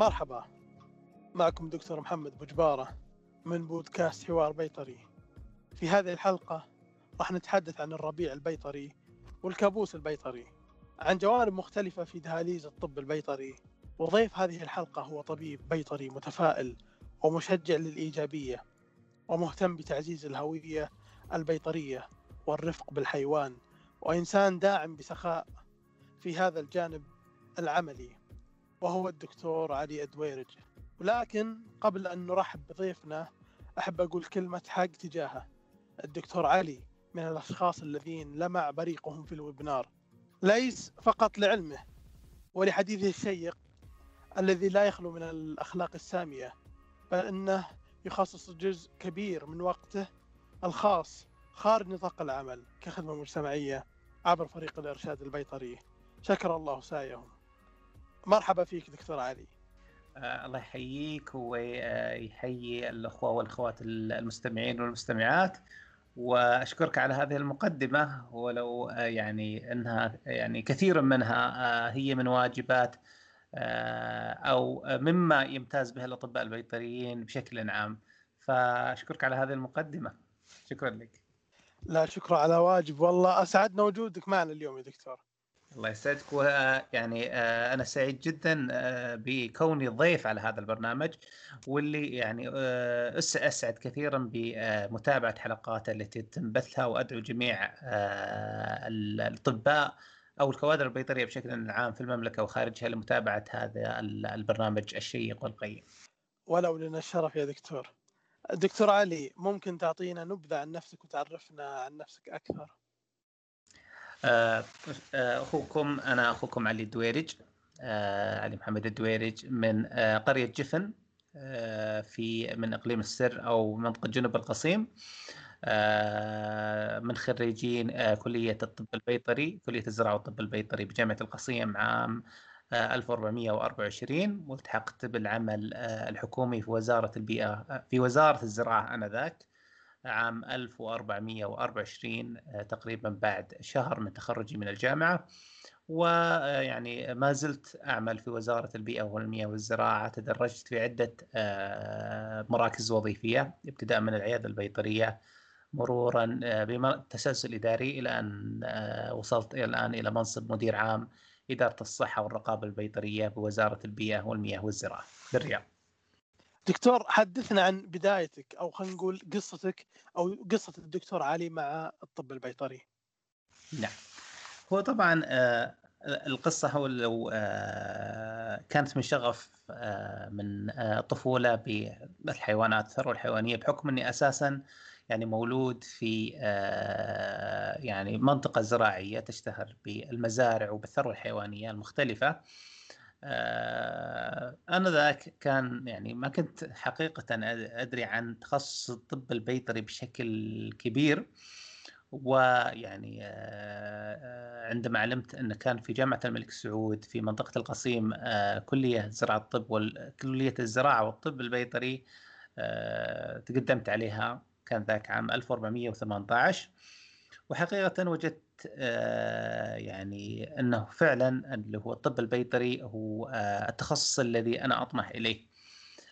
مرحبا. معكم دكتور محمد بوجبارة من بودكاست حوار بيطري. في هذه الحلقة راح نتحدث عن الربيع البيطري والكابوس البيطري عن جوانب مختلفة في دهاليز الطب البيطري. وضيف هذه الحلقة هو طبيب بيطري متفائل ومشجع للإيجابية ومهتم بتعزيز الهوية البيطرية والرفق بالحيوان وإنسان داعم بسخاء في هذا الجانب العملي. وهو الدكتور علي أدويرج. ولكن قبل أن نرحب بضيفنا أحب أقول كلمة حق تجاهه الدكتور علي من الأشخاص الذين لمع بريقهم في الويبنار. ليس فقط لعلمه ولحديثه الشيق الذي لا يخلو من الأخلاق السامية بل أنه يخصص جزء كبير من وقته الخاص خارج نطاق العمل كخدمة مجتمعية عبر فريق الإرشاد البيطري. شكر الله سعيهم. مرحبا فيك دكتور علي. آه الله يحييك ويحيي الأخوة والأخوات المستمعين والمستمعات وأشكرك على هذه المقدمة ولو آه، يعني إنها يعني كثير منها آه، هي من واجبات أو مما يمتاز به الأطباء البيطريين بشكل عام. فأشكرك على هذه المقدمة. شكرا لك. لا شكرا على واجب. والله اسعدنا وجودك معنا اليوم يا دكتور. الله يسعدك ويعني آه، أنا سعيد جدا آه، بكوني ضيف على هذا البرنامج واللي يعني آه، أسعد كثيرا بمتابعه حلقاته التي تم بثها وأدعو جميع الأطباء أو الكوادر البيطرية بشكل عام في المملكة وخارجها لمتابعة هذا البرنامج الشيق والقيم. ولو لنا الشرف يا دكتور. دكتور علي ممكن تعطينا نبذة عن نفسك وتعرفنا عن نفسك أكثر؟ آه، آه، أخوكم أنا أخوكم علي الدويرج آه، علي محمد الدويرج من قرية جفن في من إقليم السر أو منطقة جنوب القصيم من خريجين كلية الطب البيطري كلية الزراعة والطب البيطري بجامعة القصيم عام 1424 والتحقت بالعمل الحكومي في وزارة البيئة في وزارة الزراعة آنذاك. عام 1424 آه، تقريبا بعد شهر من تخرجي من الجامعة. ويعني ما زلت أعمل في وزارة البيئة والمياه والزراعة تدرجت في عدة آه، مراكز وظيفية ابتداء من العيادة البيطرية مرورا آه، بالتسلسل الإداري إلى أن وصلت إلى الآن إلى منصب مدير عام إدارة الصحة والرقابة البيطرية بوزارة البيئة والمياه والزراعة بالرياض. دكتور حدثنا عن بدايتك أو خلينا نقول قصتك أو قصة الدكتور علي مع الطب البيطري. نعم. هو طبعا آه، القصة هو لو آه، كانت من شغف آه، من الطفوله بالحيوانات الثروة الحيوانية بحكم إني أساسا يعني مولود في يعني منطقة زراعية تشتهر بالمزارع وبالثروة الحيوانية المختلفة. آه، أنا ذاك كان يعني ما كنت حقيقة أدري عن تخصص الطب البيطري بشكل كبير ويعني آه، عندما علمت أن كان في جامعة الملك سعود في منطقة القصيم آه، كلية زراعة الطب وكليه الزراعة والطب البيطري تقدمت عليها كان ذاك عام 1418 وحقيقة وجدت آه، يعني أنه فعلا اللي هو الطب البيطري هو آه، التخصص الذي أنا أطمح إليه.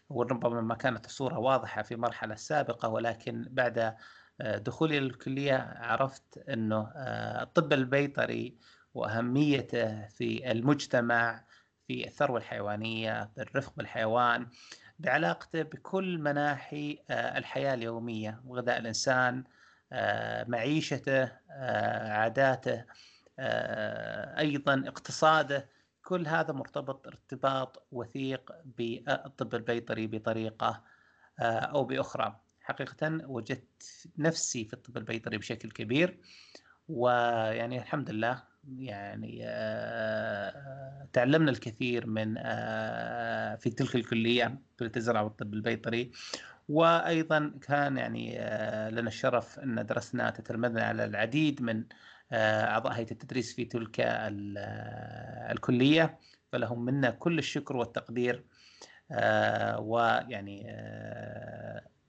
وربما ما كانت الصورة واضحة في مرحلة سابقة ولكن بعد آه، دخولي للكليه عرفت أنه الطب البيطري وأهميته في المجتمع في الثروة الحيوانية بالرفق بالحيوان بعلاقته بكل مناحي الحياة اليومية وغذاء الإنسان آه، معيشته آه، عاداته آه، أيضا اقتصاده كل هذا مرتبط ارتباط وثيق بالطب البيطري بطريقة أو بأخرى. حقيقة وجدت نفسي في الطب البيطري بشكل كبير ويعني الحمد لله يعني تعلمنا الكثير من في تلك الكلية كليه الزراعه والطب البيطري. وأيضا كان يعني آه، لنا الشرف أن درسنا تتلمذنا على العديد من آه، أعضاء هيئة التدريس في تلك آه، الكلية. فلهم منا كل الشكر والتقدير ويعني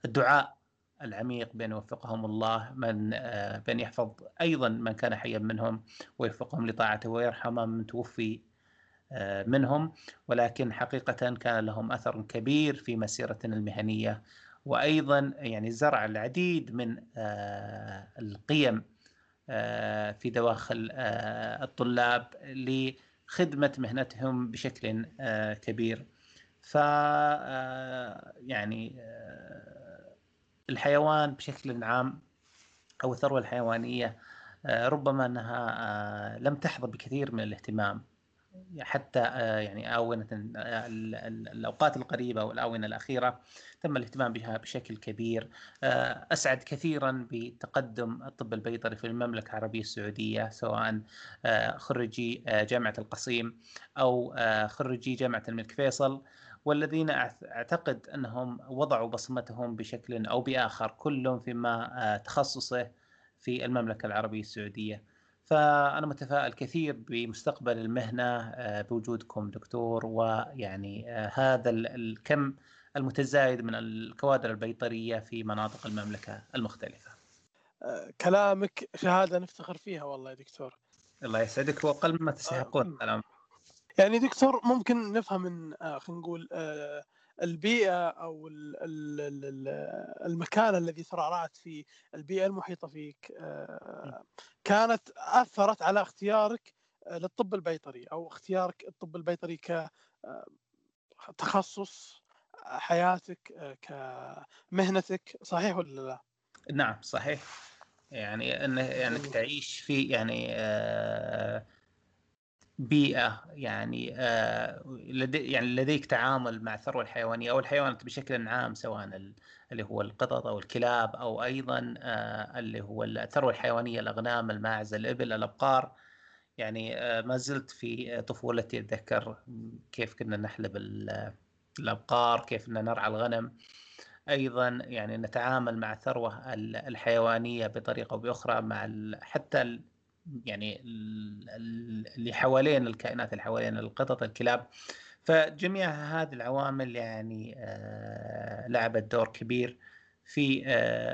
الدعاء العميق بأن يوفقهم الله من بأن يحفظ أيضا من كان حيا منهم ويوفقهم لطاعته ويرحم من توفي منهم. ولكن حقيقة كان لهم أثر كبير في مسيرتنا المهنية وأيضا يعني زرع العديد من القيم في دواخل الطلاب لخدمة مهنتهم بشكل كبير. ف يعني الحيوان بشكل عام أو الثروة الحيوانية ربما أنها لم تحظى بكثير من الاهتمام. حتى يعني آونة الأوقات القريبة والآونة الأخيرة تم الاهتمام بها بشكل كبير أسعد كثيرا بتقدم الطب البيطري في المملكة العربية السعودية سواء خريجي جامعة القصيم أو خريجي جامعة الملك فيصل والذين أعتقد أنهم وضعوا بصمتهم بشكل أو بآخر كل فيما تخصصه في المملكة العربية السعودية. فأنا متفائل كثير بمستقبل المهنة بوجودكم دكتور ويعني هذا الكم المتزايد من الكوادر البيطرية في مناطق المملكة المختلفة. كلامك شهادة نفتخر فيها والله يا دكتور. الله يسعدك واقل مما تستحقون كلام. يعني دكتور ممكن نفهم من خلينا نقول البيئة أو المكان الذي ترعرعت فيه البيئة المحيطة فيك كانت أثرت على اختيارك للطب البيطري أو اختيارك الطب البيطري كتخصص حياتك كمهنتك صحيح ولا لا؟ نعم صحيح. يعني انك يعني تعيش في يعني آه بيئة يعني آه لدي يعني لديك تعامل مع الثروة الحيوانية أو الحيوانات بشكل عام سواء اللي هو القطط أو الكلاب أو أيضا آه اللي هو الثروة الحيوانية الأغنام الماعز الإبل الأبقار. يعني آه ما زلت في طفولتي أتذكر كيف كنا نحلب الأبقار كيف كنا نرعى الغنم. أيضا يعني نتعامل مع الثروة الحيوانية بطريقة أو بأخرى مع حتى يعني اللي حوالين الكائنات اللي حوالين القطط الكلاب. فجميع هذه العوامل يعني لعبت دور كبير في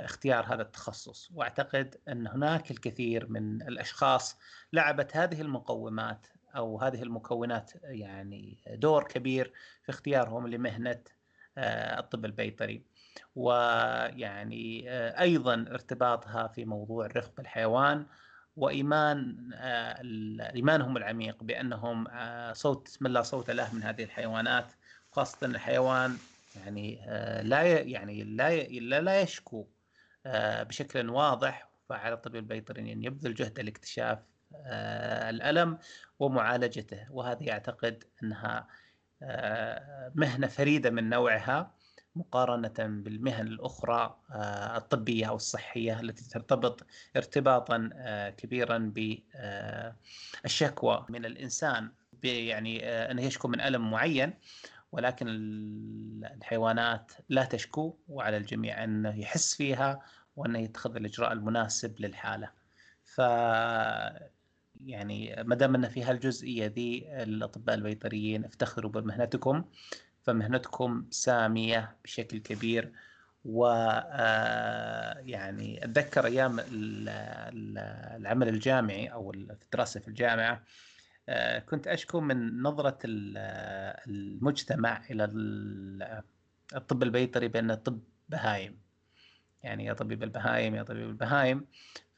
اختيار هذا التخصص. واعتقد أن هناك الكثير من الأشخاص لعبت هذه المقومات أو هذه المكونات يعني دور كبير في اختيارهم لمهنة الطب البيطري. ويعني أيضا ارتباطها في موضوع الرفق بالحيوان وإيمان ايمانهم العميق بأنهم صوت بسم الله صوت له من هذه الحيوانات. خاصة الحيوان يعني لا يعني لا لا يشكو بشكل واضح. فعلى الطبيب البيطري أن يبذل جهد لاكتشاف الألم ومعالجته. وهذه أعتقد أنها مهنة فريدة من نوعها. مقارنة بالمهن الأخرى الطبية أو الصحية التي ترتبط ارتباطا كبيرا بالشكوى من الإنسان. يعني أنه يشكو من ألم معين ولكن الحيوانات لا تشكو وعلى الجميع أنه يحس فيها وأنه يتخذ الإجراء المناسب للحالة. ف يعني ما دام أن في هالجزئية ذي الأطباء البيطريين افتخروا بمهنتكم فمهنتكم سامية بشكل كبير و يعني أتذكر أيام العمل الجامعي أو الدراسة في الجامعة كنت أشكو من نظرة المجتمع إلى الطب البيطري بان الطب بهايم. يعني يا طبيب البهايم يا طبيب البهايم.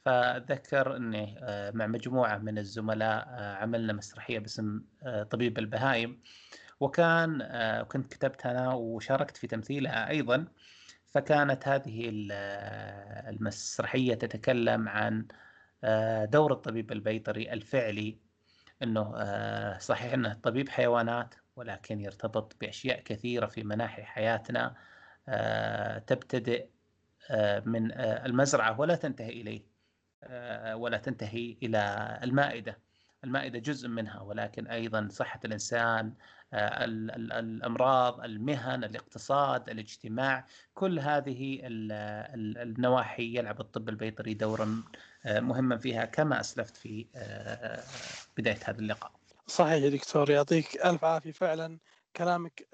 فأتذكر إني مع مجموعة من الزملاء عملنا مسرحية باسم طبيب البهايم. وكان كنت كتبتها أنا وشاركت في تمثيلها أيضا فكانت هذه المسرحية تتكلم عن دور الطبيب البيطري الفعلي إنه صحيح إنه طبيب حيوانات ولكن يرتبط بأشياء كثيرة في مناحي حياتنا تبتدئ من المزرعة ولا تنتهي إليه ولا تنتهي إلى المائدة. المائدة جزء منها ولكن أيضا صحة الإنسان الأمراض المهن الاقتصاد الاجتماع كل هذه النواحي يلعب الطب البيطري دورا مهما فيها كما أسلفت في بداية هذا اللقاء. صحيح يا دكتور يعطيك ألف عافية. فعلا كلامك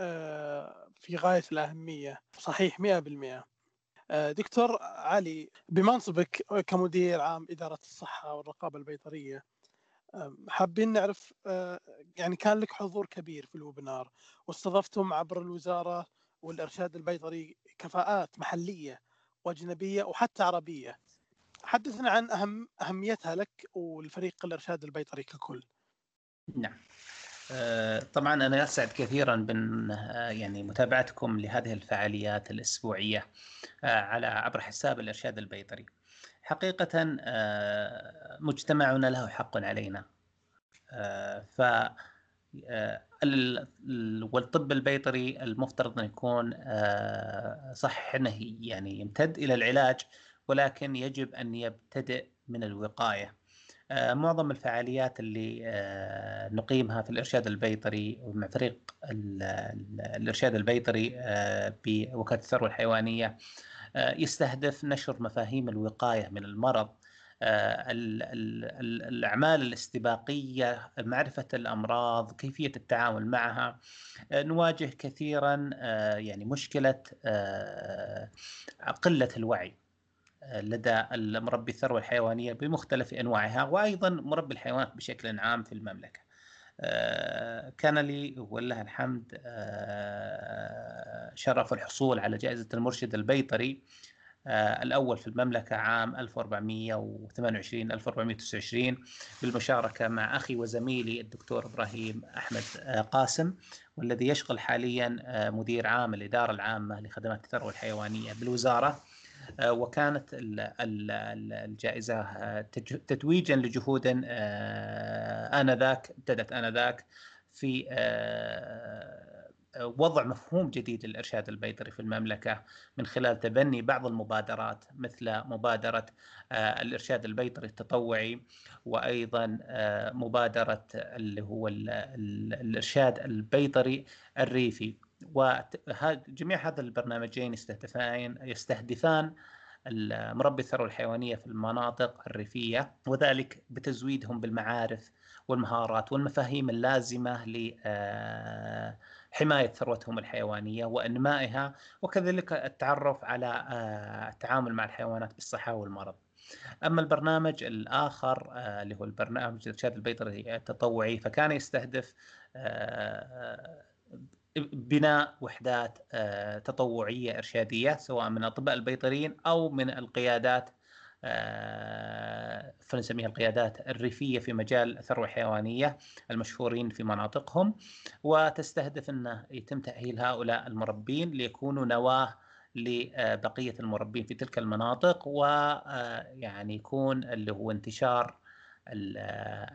في غاية الأهمية. صحيح 100% دكتور علي بمنصبك كمدير عام إدارة الصحة والرقابة البيطرية حابين نعرف يعني كان لك حضور كبير في الويبنار واستضفتم عبر الوزارة والإرشاد البيطري كفاءات محلية وأجنبية وحتى عربية. حدثنا عن أهم أهميتها لك والفريق الإرشاد البيطري ككل. نعم. طبعا أنا أسعد كثيرا بأن يعني متابعتكم لهذه الفعاليات الأسبوعية على عبر حساب الإرشاد البيطري. حقيقة مجتمعنا له حق علينا. ف والطب البيطري المفترض أن يكون صح أنه يعني يمتد إلى العلاج ولكن يجب أن يبتدئ من الوقاية. آه، معظم الفعاليات اللي آه، نقيمها في الإرشاد البيطري مع فريق الإرشاد البيطري آه، بوكالة الثروة الحيوانية يستهدف نشر مفاهيم الوقاية من المرض الأعمال الاستباقية معرفة الأمراض كيفية التعامل معها نواجه كثيرا يعني مشكلة قلة الوعي لدى المربي الثروة الحيوانية بمختلف أنواعها وأيضا مربي الحيوانات بشكل عام في المملكة. آه، كان لي ولله الحمد آه، شرف الحصول على جائزة المرشد البيطري آه، الأول في المملكة عام 1428 1429 بالمشاركة مع أخي وزميلي الدكتور إبراهيم أحمد قاسم والذي يشغل حاليا مدير عام الإدارة العامة لخدمات الثروة الحيوانية بالوزارة. وكانت الجائزة آه، تتويجا لجهود آه، آنذاك ابتدت آنذاك في وضع مفهوم جديد للإرشاد البيطري في المملكة من خلال تبني بعض المبادرات مثل مبادرة الإرشاد البيطري التطوعي وأيضا مبادرة اللي هو الإرشاد البيطري الريفي. وجميع هذا البرنامجين يستهدفان يستهدفان مربي الثروة الحيوانية في المناطق الريفية وذلك بتزويدهم بالمعارف والمهارات والمفاهيم اللازمة لحماية ثروتهم الحيوانية وإنمائها وكذلك التعرف على التعامل مع الحيوانات بالصحة والمرض. أما البرنامج الآخر اللي هو البرنامج الإرشاد البيطري التطوعي فكان يستهدف بناء وحدات آه، تطوعية إرشادية سواء من الاطباء البيطريين أو من القيادات آه، فنسميها القيادات الريفية في مجال الثروة الحيوانية المشهورين في مناطقهم. وتستهدف انه يتم تأهيل هؤلاء المربين ليكونوا نواة لبقية المربين في تلك المناطق ويعني آه، يكون اللي هو انتشار ال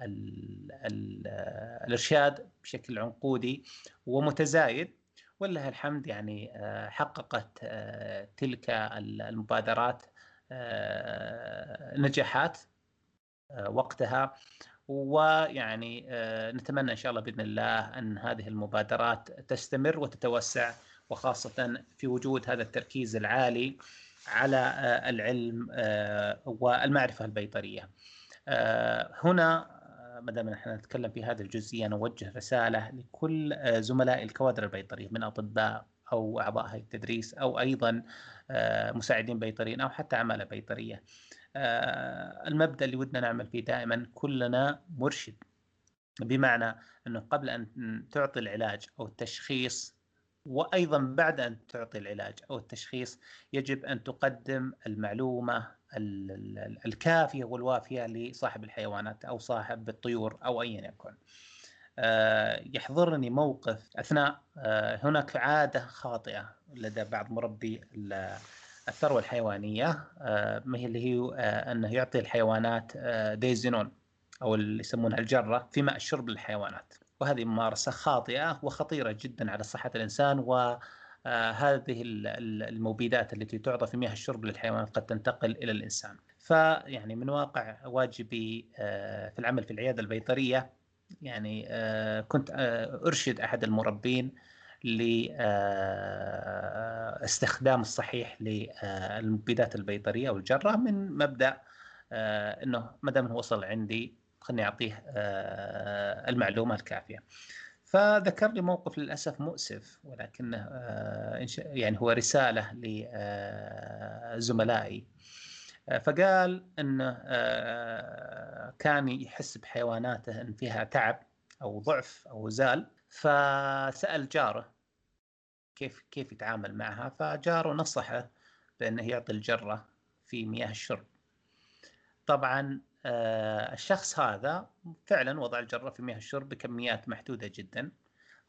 ال ال الإرشاد بشكل عنقودي ومتزايد ولله الحمد يعني آه، حققت آه، تلك المبادرات آه، نجاحات وقتها ويعني نتمنى إن شاء الله بإذن الله أن هذه المبادرات تستمر وتتوسع وخاصة في وجود هذا التركيز العالي على العلم والمعرفة البيطرية. آه، هنا آه، ما دام إحنا نتكلم في هذه الجزئية نوجه رسالة لكل آه، زملاء الكوادر البيطرية من أطباء أو أعضاء هيئة التدريس أو أيضا مساعدين بيطريين أو حتى عمالة بيطرية. المبدأ اللي ودنا نعمل فيه دائما كلنا مرشد بمعنى انه قبل أن تعطي العلاج أو التشخيص وأيضا بعد أن تعطي العلاج أو التشخيص يجب أن تقدم المعلومة الكافية والوافية لصاحب الحيوانات أو صاحب الطيور أو ايا يكن. آه، يحضرني موقف أثناء آه، هناك عادة خاطئة لدى بعض مربي الثروة الحيوانية آه، ما هي اللي هي أنه يعطي الحيوانات ديزينون أو اللي يسمونها الجرة في ماء الشرب للحيوانات وهذه ممارسة خاطئة وخطيرة جدا على صحة الإنسان و هذه المبيدات التي تعطى في مياه الشرب للحيوانات قد تنتقل إلى الإنسان. فيعني من واقع واجبي آه، في العمل في العيادة البيطرية يعني آه، كنت أرشد أحد المربين لاستخدام الصحيح للمبيدات البيطرية أو الجره من مبدأ إنه ما دام وصل عندي خلني أعطيه المعلومة الكافية. فذكر لي موقف للأسف مؤسف ولكنه آه، يعني هو رسالة لزملائي فقال إنه كان يحس بحيواناته إن فيها تعب أو ضعف أو زال فسأل جاره كيف كيف يتعامل معها فجاره نصحه بإنه يعطي الجرة في مياه الشرب. طبعا آه، الشخص هذا فعلا وضع الجرة في مياه الشرب بكميات محدودة جدا.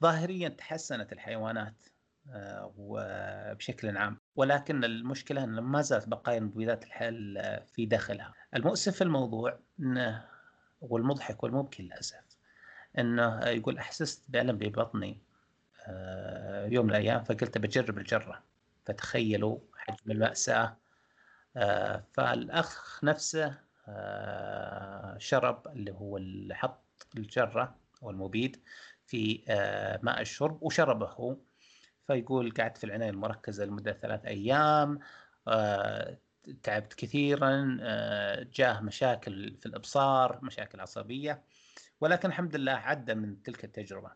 ظاهريا تحسنت الحيوانات آه، وبشكل عام. ولكن المشكلة إن ما زالت بقايا المبيدات الحل في داخلها. المؤسف في الموضوع إنه والمضحك والمبكي للأسف إنه يقول أحسست بألم ببطني آه، يوم من الأيام فقلت بجرب الجرة. فتخيلوا حجم المأساة. آه، فالأخ نفسه آه، شرب اللي هو حط الجرة أو المبيد في ماء الشرب وشربه. هو فيقول قعدت في العناية المركزة لمدة ثلاث أيام تعبت كثيرا جاه مشاكل في الإبصار مشاكل عصبية. ولكن الحمد لله عدى من تلك التجربة.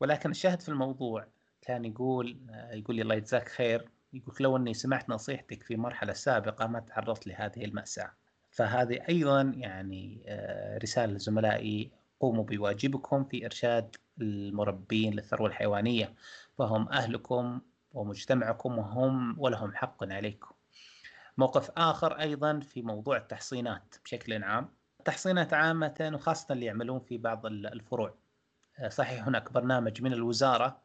ولكن الشاهد في الموضوع كان يقول يقول لي الله يجزاك خير يقول لو أني سمعت نصيحتك في مرحلة سابقة ما تعرضت لهذه المأساة. فهذه أيضا يعني آه، رسالة لزملائي قوموا بواجبكم في إرشاد المربين للثروة الحيوانية فهم أهلكم ومجتمعكم وهم ولهم حق عليكم. موقف آخر أيضا في موضوع التحصينات بشكل عام. التحصينات عامة وخاصة اللي يعملون في بعض الفروع آه، صحيح هناك برنامج من الوزارة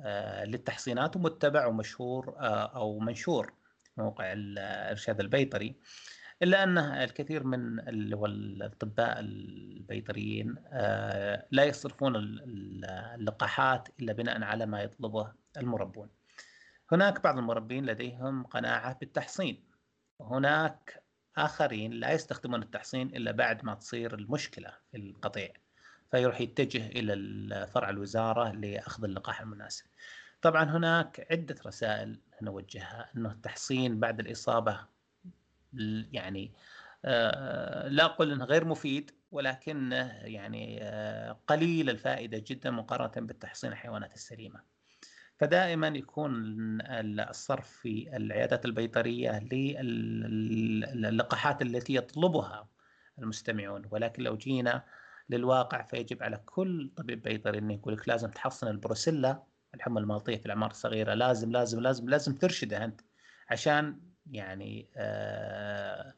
آه، للتحصينات ومتبع ومشهور أو منشور موقع الإرشاد البيطري إلا أن الكثير من اللي هو الأطباء البيطريين لا يصرفون اللقاحات إلا بناء على ما يطلبه المربون هناك بعض المربين لديهم قناعة بالتحصين وهناك آخرين لا يستخدمون التحصين إلا بعد ما تصير المشكلة في القطيع فيروح يتجه إلى فرع الوزارة لأخذ اللقاح المناسب. طبعا هناك عدة رسائل نوجهها إنه التحصين بعد الإصابة يعني لا أقول إنه غير مفيد ولكنه يعني آه، قليل الفائدة جدا مقارنة بالتحصين الحيوانات السليمة. فدائما يكون الصرف في العيادات البيطرية للقاحات التي يطلبها المستمعون ولكن لو جينا للواقع فيجب على كل طبيب بيطري إنه يقول لك لازم تحصن البروسيلا الحمى المالطيه في الأعمار الصغيرة لازم لازم لازم لازم ترشده أنت عشان يعني آه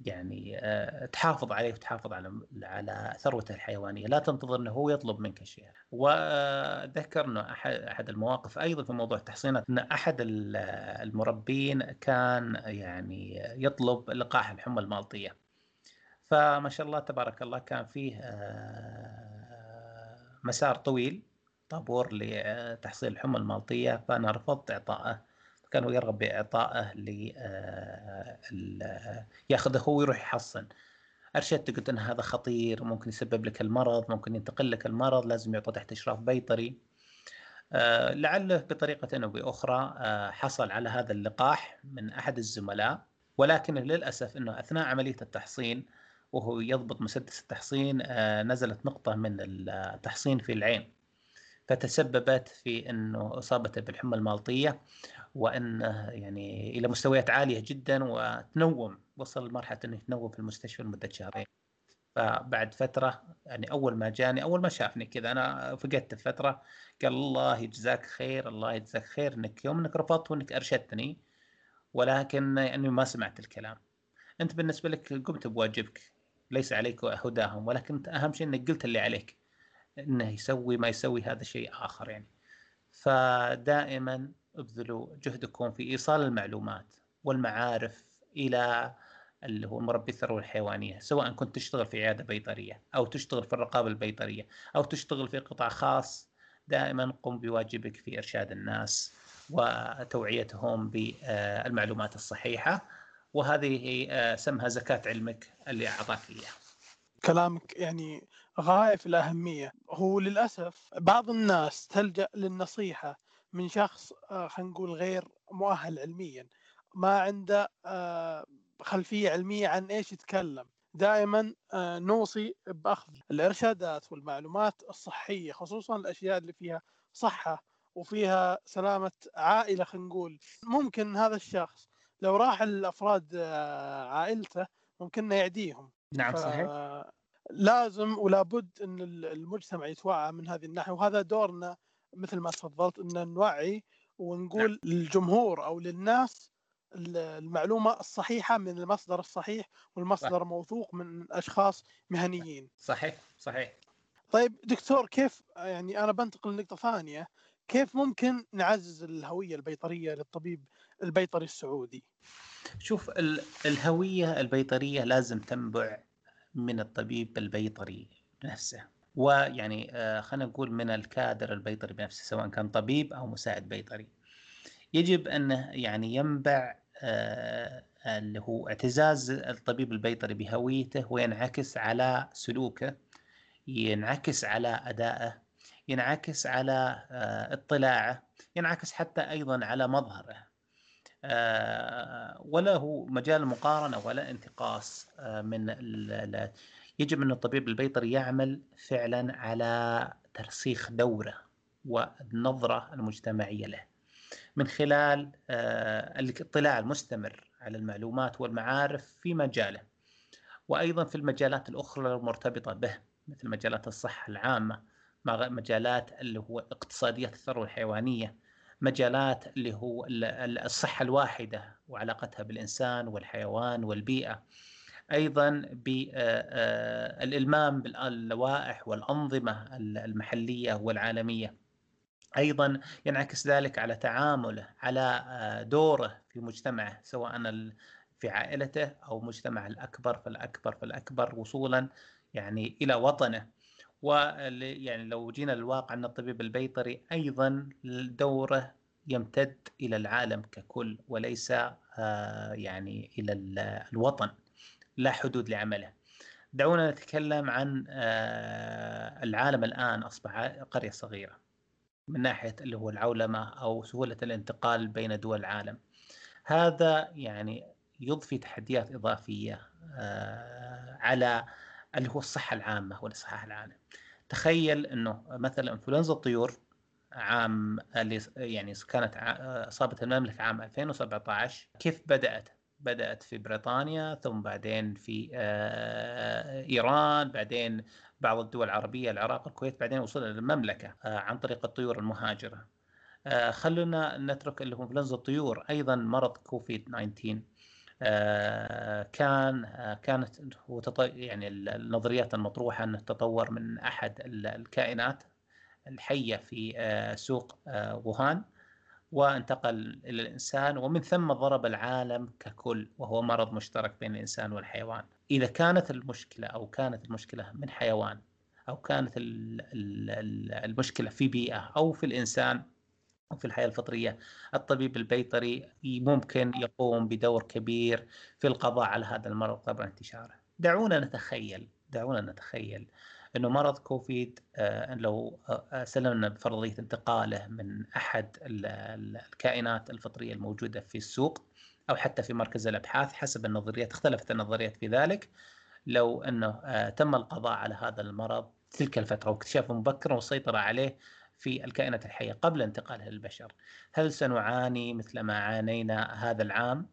يعني آه تحافظ عليه وتحافظ على على ثروته الحيوانية، لا تنتظر إنه هو يطلب منك شيء. وذكر إنه أحد أحد المواقف أيضا في موضوع التحصينات إن أحد المربين كان يعني يطلب لقاح الحمى المالطية. فما شاء الله تبارك الله كان فيه آه، مسار طويل طابور لتحصيل الحمى المالطية فأنا رفضت اعطائه كان هو يرغب بإعطائه ل آه، ياخذه هو ويروح يحصن. ارشدته قلت إن هذا خطير ممكن يسبب لك المرض ممكن ينتقل لك المرض لازم يعطى تحت إشراف بيطري. آه، لعله بطريقة أو بأخرى حصل على هذا اللقاح من أحد الزملاء ولكن للأسف إنه أثناء عملية التحصين وهو يضبط مسدس التحصين آه، نزلت نقطة من التحصين في العين. فتسببت في إنه اصابته بالحمى المالطية وأنه يعني إلى مستويات عالية جدا وتنوم وصل لمرحلة إنه يتنوم في المستشفى لمدة شهرين. فبعد فترة يعني أول ما جاني أول ما شافني كذا أنا فقدت فتره قال الله يجزاك خير الله يجزاك خير إنك يوم إنك رفضت وإنك أرشدتني ولكن اني ما سمعت الكلام. أنت بالنسبة لك قمت بواجبك ليس عليك هداهم ولكن أهم شيء إنك قلت اللي عليك. إنه يسوي ما يسوي هذا شيء آخر يعني. فدائما ابذلوا جهدكم في إيصال المعلومات والمعارف إلى اللي هو مربي الثروة الحيوانية سواء كنت تشتغل في عيادة بيطرية أو تشتغل في الرقابة البيطرية أو تشتغل في قطاع خاص دائما قم بواجبك في إرشاد الناس وتوعيتهم بالمعلومات الصحيحة. وهذه آه، سمها زكاة علمك اللي أعطاك إياه كلامك يعني غاية في الأهمية. هو للأسف بعض الناس تلجأ للنصيحة من شخص آه، خلينا نقول غير مؤهل علميا ما عنده آه، خلفية علمية عن إيش يتكلم. دائما نوصي بأخذ الإرشادات والمعلومات الصحية خصوصا الأشياء اللي فيها صحة وفيها سلامة عائلة خلينا نقول. ممكن هذا الشخص لو راح الافراد عائلته ممكن يعديهم. نعم صحيح. لازم ولا بد ان المجتمع يتوعى من هذه الناحية وهذا دورنا مثل ما تفضلت إن نوعي ونقول نعم. للجمهور أو للناس ال- المعلومة الصحيحة من المصدر الصحيح والمصدر موثوق من أشخاص مهنيين. صحيح صحيح طيب دكتور كيف يعني أنا بنتقل لنقطة ثانية كيف ممكن نعزز الهوية البيطرية للطبيب البيطري السعودي؟ شوف ال- الهوية البيطرية لازم تنبع من الطبيب البيطري نفسه ويعني آه، خلينا نقول من الكادر البيطري بنفسه سواء كان طبيب أو مساعد بيطري. يجب أنه يعني ينبع آه، اللي هو اعتزاز الطبيب البيطري بهويته وينعكس على سلوكه ينعكس على أدائه ينعكس على آه، اطلاعه ينعكس حتى أيضا على مظهره. آه، وله مجال مقارنة ولا انتقاص آه، من ال- ال- يجب أن الطبيب البيطري يعمل فعلا على ترسيخ دوره والنظرة المجتمعية له. من خلال آه، الاطلاع المستمر على المعلومات والمعارف في مجاله. وأيضا في المجالات الأخرى المرتبطة به مثل مجالات الصحة العامة مجالات اللي هو اقتصاديات الثروة الحيوانية. مجالات اللي هو ال- ال- الصحة الواحدة وعلاقتها بالإنسان والحيوان والبيئة. أيضا بالإلمام باللوائح والأنظمة ال- المحلية والعالمية. أيضا ينعكس ذلك على تعامله على دوره في مجتمعه سواء في عائلته أو مجتمع الأكبر فالأكبر فالأكبر وصولا يعني إلى وطنه. ويعني لو جينا للواقع أن الطبيب البيطري أيضا دوره يمتد إلى العالم ككل وليس آه، يعني إلى ال- الوطن لا حدود لعمله. دعونا نتكلم عن آه، العالم الآن أصبح قرية صغيرة من ناحية اللي هو العولمة أو سهولة الانتقال بين دول العالم. هذا يعني يضفي تحديات إضافية آه، على اللي هو الصحة العامة والإصحاح العام تخيل أنه مثلا إنفلونزا الطيور عام اللي يعني كانت أصابت المملكة عام 2017 كيف بدأت؟ بدأت في بريطانيا ثم بعدين في آه، إيران بعدين بعض الدول العربية العراق الكويت بعدين وصل إلى المملكة آه، عن طريق الطيور المهاجرة. آه، خلونا نترك اللي هو انفلونزا الطيور أيضا مرض كوفيد 19 آه، كان آه، كانت يعني ال- النظريات المطروحة أنه تطور من أحد ال- الكائنات الحية في آه، سوق آه، ووهان وانتقل إلى الإنسان ومن ثم ضرب العالم ككل وهو مرض مشترك بين الإنسان والحيوان. إذا كانت المشكلة أو كانت المشكلة من حيوان أو كانت ال- ال- ال- المشكلة في بيئة أو في الإنسان في الحياة الفطرية، الطبيب البيطري ممكن يقوم بدور كبير في القضاء على هذا المرض قبل انتشاره. دعونا نتخيل دعونا نتخيل إنه مرض كوفيد آه، لو آه، سلمنا بفرضية انتقاله من أحد ال- ال- الكائنات الفطرية الموجودة في السوق أو حتى في مركز الأبحاث حسب النظريات اختلفت النظريات في ذلك لو إنه آه، تم القضاء على هذا المرض تلك الفترة واكتشافه مبكرا والسيطره عليه في الكائنات الحية قبل انتقالها للبشر. هل سنعاني مثل ما عانينا هذا العام؟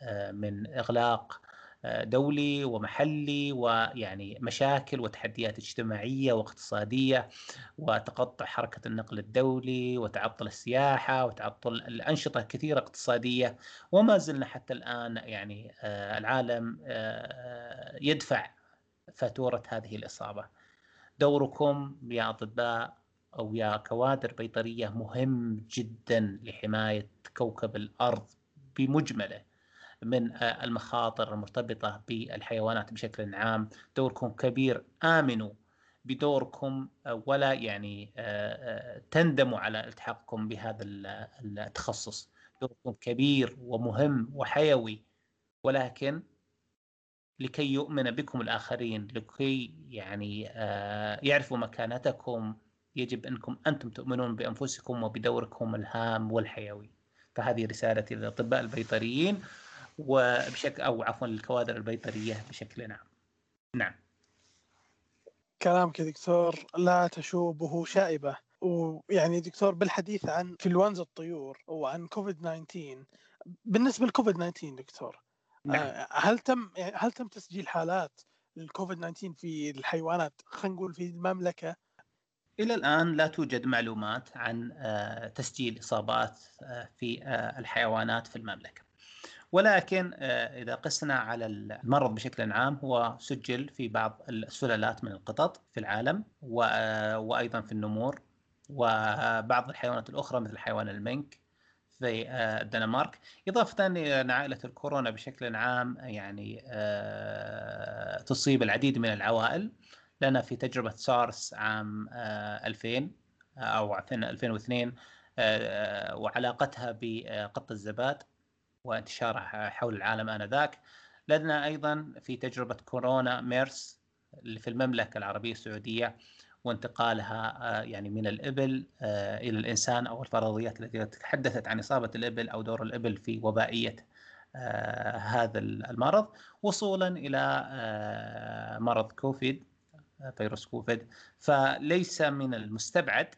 آه، من إغلاق آه، دولي ومحلي ويعني مشاكل وتحديات اجتماعية واقتصادية وتقطع حركة النقل الدولي وتعطل السياحة وتعطل الأنشطة كثيرة اقتصادية. وما زلنا حتى الآن يعني آه، العالم يدفع فاتورة هذه الإصابة. دوركم يا أطباء أو يا كوادر بيطرية مهم جدا لحماية كوكب الأرض بمجمله من آه، المخاطر المرتبطة بالحيوانات بشكل عام، دوركم كبير آمنوا بدوركم آه، ولا يعني آه، تندموا على التحاقكم بهذا ال- التخصص، دوركم كبير ومهم وحيوي ولكن لكي يؤمن بكم الآخرين لكي يعني يعرفوا مكانتكم يجب أنكم أنتم تؤمنون بأنفسكم وبدوركم الهام والحيوي. فهذه رسالتي للأطباء البيطريين وبشكل أو عفوا للكوادر البيطرية بشكل عام نعم. كلامك يا دكتور لا تشوبه شائبة. ويعني دكتور بالحديث عن انفلونزا الطيور وعن كوفيد 19 بالنسبة للكوفيد 19 دكتور نعم. آه، هل تم هل تم تسجيل حالات للكوفيد 19 في الحيوانات؟ خلينا نقول في المملكة إلى الآن لا توجد معلومات عن تسجيل إصابات في الحيوانات في المملكة. ولكن إذا قسنا على المرض بشكل عام هو سجل في بعض السلالات من القطط في العالم وأيضا في النمور وبعض الحيوانات الأخرى مثل حيوان المنك في الدنمارك. إضافة إلى أن عائلة الكورونا بشكل عام يعني تصيب العديد من العوائل. لنا في تجربة سارس عام 2000 أو 2002 وعلاقتها بقط الزباد وانتشارها حول العالم آنذاك. لدينا أيضا في تجربة كورونا ميرس اللي في المملكة العربية السعودية وانتقالها يعني من الإبل إلى الإنسان أو الفرضيات التي تحدثت عن إصابة الإبل أو دور الإبل في وبائية هذا المرض وصولا إلى مرض كوفيد. فيروس كوفيد فليس من المستبعد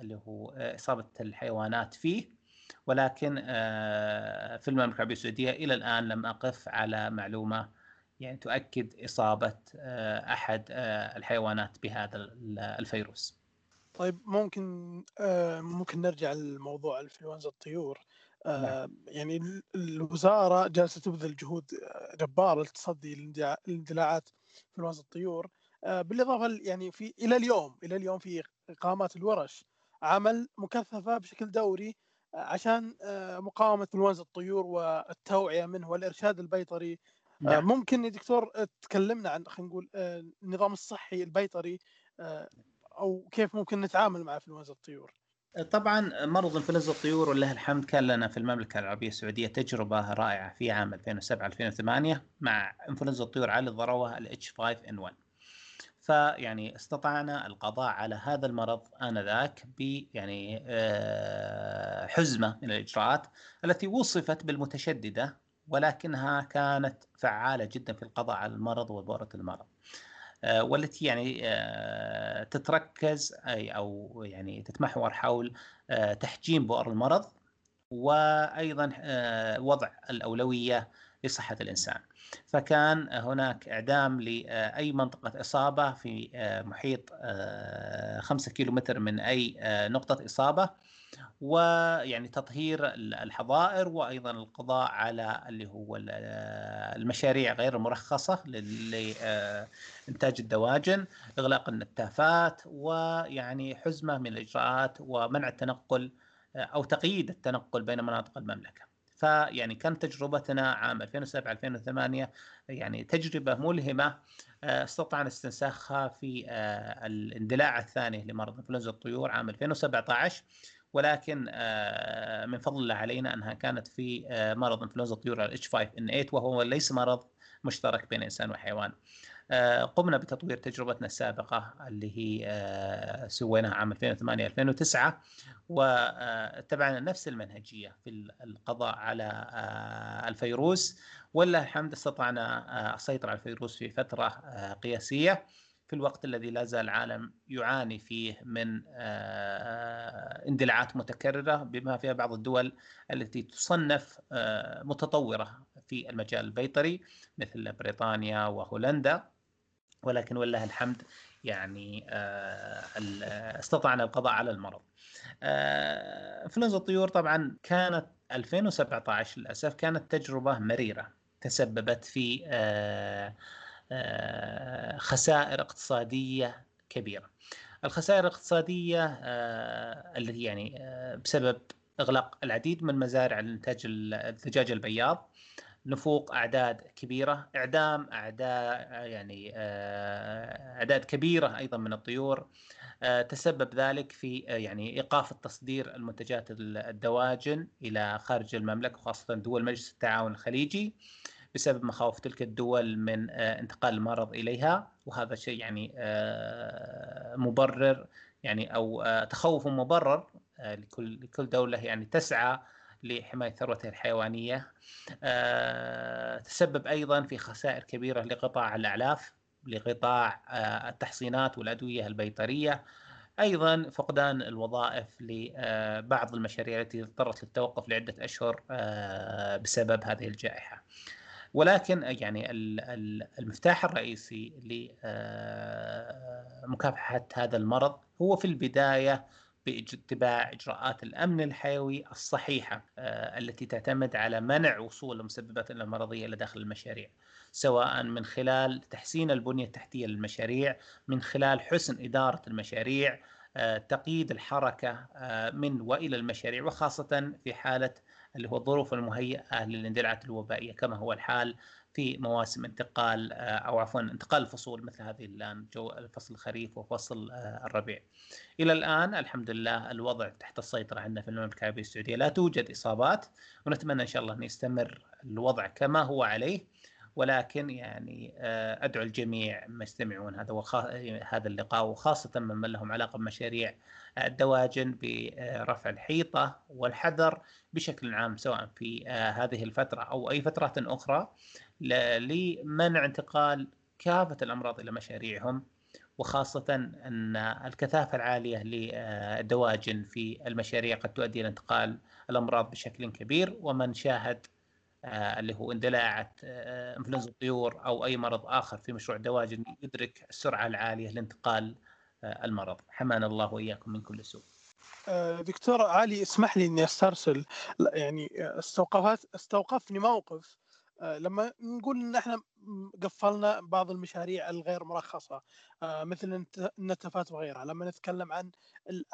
اللي هو إصابة الحيوانات فيه ولكن في المملكة العربية السعودية إلى الآن لم أقف على معلومة يعني تؤكد إصابة أحد الحيوانات بهذا الفيروس. طيب ممكن ممكن نرجع لموضوع انفلونزا الطيور. نعم. يعني الوزارة جالسة تبذل جهود جبارة لتصدي الاندلاعات إنفلونزا الطيور. بالإضافة يعني في إلى اليوم إلى اليوم في اقامات الورش عمل مكثفة بشكل دوري عشان مقاومة انفلونزا الطيور والتوعية منه والإرشاد البيطري. نعم. ممكن يا دكتور تكلمنا عن خلينا نقول النظام الصحي البيطري أو كيف ممكن نتعامل مع انفلونزا الطيور؟ طبعا مرض انفلونزا الطيور ولله الحمد كان لنا في المملكة العربية السعودية تجربة رائعة في عام 2007 2008 مع إنفلونزا الطيور على الذروه ال H5N1 فيعني استطعنا القضاء على هذا المرض آنذاك ب يعني حزمة من الإجراءات التي وصفت بالمتشددة ولكنها كانت فعالة جدا في القضاء على المرض وبؤره المرض. والتي يعني تتركز أي أو يعني تتمحور حول تحجيم بؤر المرض وأيضا وضع الأولوية لصحة الإنسان. فكان هناك إعدام لأي منطقة إصابة في محيط 5 كيلومتر من أي نقطة إصابة ويعني تطهير الحظائر وأيضا القضاء على اللي هو المشاريع غير المرخصه لانتاج الدواجن، إغلاق النتافات ويعني حزمة من الإجراءات ومنع التنقل أو تقييد التنقل بين مناطق المملكة. فيعني كانت تجربتنا عام 2007 2008 يعني تجربة ملهمة استطعنا استنساخها في الاندلاع الثاني لمرض انفلونزا الطيور عام 2017 ولكن من فضل الله علينا أنها كانت في مرض انفلونزا الطيور ال H5N8 وهو ليس مرض مشترك بين إنسان وحيوان. قمنا بتطوير تجربتنا السابقة اللي هي سويناها عام 2008 2009 واتبعنا نفس المنهجية في القضاء على الفيروس. ولله الحمد استطعنا السيطرة على الفيروس في فترة قياسية. في الوقت الذي لا زال العالم يعاني فيه من اندلاعات متكررة بما فيها بعض الدول التي تصنف متطورة في المجال البيطري مثل بريطانيا وهولندا. ولكن ولله الحمد يعني استطعنا القضاء على المرض. انفلونزا الطيور طبعا كانت 2017 للأسف كانت تجربة مريرة تسببت في خسائر اقتصادية كبيرة. الخسائر الاقتصادية التي يعني بسبب إغلاق العديد من مزارع الإنتاج الدجاج البياض نفوق أعداد كبيرة إعدام أعداء يعني أعداد كبيرة أيضا من الطيور. تسبب ذلك في يعني إيقاف التصدير المنتجات الدواجن إلى خارج المملكة وخاصة دول مجلس التعاون الخليجي بسبب مخاوف تلك الدول من انتقال المرض إليها. وهذا شيء يعني مبرر يعني أو تخوف مبرر لكل لكل دولة يعني تسعى لحماية ثروتها الحيوانية تسبب أيضا في خسائر كبيرة لقطاع الأعلاف لقطاع التحصينات والأدوية البيطرية أيضا فقدان الوظائف لبعض المشاريع التي اضطرت للتوقف لعدة أشهر بسبب هذه الجائحة. ولكن يعني المفتاح الرئيسي لمكافحه هذا المرض هو في البداية بإتباع إجراءات الأمن الحيوي الصحيحة التي تعتمد على منع وصول المسببات المرضية إلى داخل المشاريع سواء من خلال تحسين البنية التحتية للمشاريع من خلال حسن إدارة المشاريع تقييد الحركة من وإلى المشاريع وخاصة في حالة اللي هو الظروف المهيئة للإندلاعات الوبائية كما هو الحال في مواسم انتقال آه، أو عفوا انتقال الفصول مثل هذه الآن جو فصل الخريف وفصل آه، الربيع. إلى الآن الحمد لله الوضع تحت السيطرة عندنا في المملكة العربية السعودية. لا توجد إصابات ونتمنى إن شاء الله أن يستمر الوضع كما هو عليه. ولكن يعني آه، أدعو الجميع ما يستمعون هذا هذا اللقاء وخاصة من لهم علاقة بمشاريع الدواجن برفع الحيطة والحذر بشكل عام سواء في هذه الفترة أو أي فترات أخرى. لمنع انتقال كافة الأمراض إلى مشاريعهم وخاصة أن الكثافة العالية للدواجن في المشاريع قد تؤدي إلى انتقال الأمراض بشكل كبير. ومن شاهد آه، اللي هو اندلاعة آه، إنفلونزا الطيور أو أي مرض آخر في مشروع دواجن يدرك السرعة العالية لانتقال آه، المرض. حمانا الله وإياكم من كل سوء. دكتور علي اسمح لي إني أسترسل. يعني استوقفت استوقفني موقف. لما نقول إن إحنا قفلنا بعض المشاريع الغير مرخصة آه، مثل النتفات وغيرها لما نتكلم عن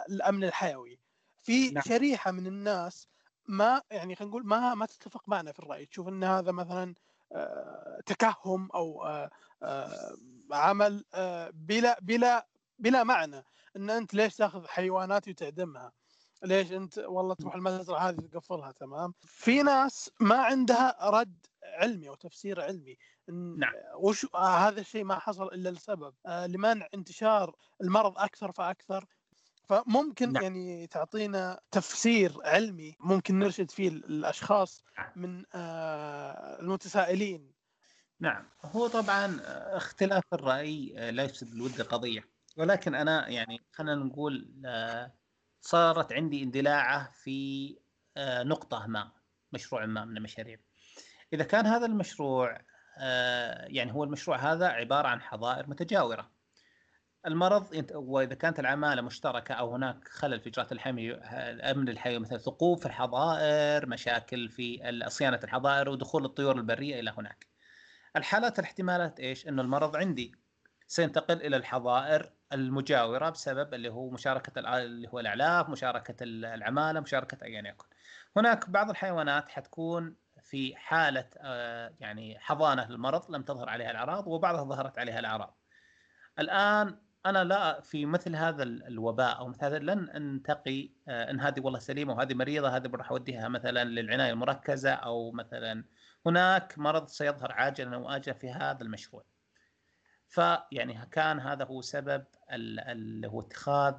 الأمن الحيوي في نعم. شريحة من الناس ما يعني خلينا نقول ما ما تتفق معنا في الرأي. تشوف إن هذا مثلا آه، تكهم أو عمل بلا بلا بلا معنى. إن أنت ليش تاخذ حيوانات وتعدمها؟ ليش أنت والله تروح المزرعه هذه تقفلها تمام؟ في ناس ما عندها رد علمي أو تفسير علمي. نعم. وش آه هذا الشيء ما حصل إلا لسبب آه لمنع انتشار المرض أكثر فأكثر. فممكن نعم. يعني تعطينا تفسير علمي ممكن نرشد فيه الأشخاص نعم. من آه المتسائلين. نعم. هو طبعا اختلاف الرأي آه، لا يفسد الود قضيه ولكن أنا يعني خلينا نقول آه، صارت عندي اندلاعة في آه، نقطة ما مشروع ما من المشاريع. إذا كان هذا المشروع آه، يعني هو المشروع هذا عبارة عن حظائر متجاورة. المرض وإذا كانت العمالة مشتركة أو هناك خلل في إجراءات الحمي الامن الحيوي مثل ثقوب في الحظائر مشاكل في صيانة الحظائر ودخول الطيور البرية إلى هناك. الحالات الاحتمالات إيش؟ إنه المرض عندي. سينتقل إلى الحظائر المجاورة بسبب اللي هو مشاركة اللي هو الأعلاف مشاركة العمالة مشاركة ايا يكن هناك بعض الحيوانات حتكون في حالة آه، يعني حضانة للمرض لم تظهر عليها الأعراض وبعضها ظهرت عليها الأعراض. الآن أنا لا في مثل هذا الوباء أو مثل هذا لن أنتقي آه، إن هذه والله سليمة وهذه مريضة هذه بروح أوديها مثلا للعناية المركزة أو مثلا هناك مرض سيظهر عاجلا أو اجلا في هذا المشروع. فيعني كان هذا هو سبب اللي هو اتخاذ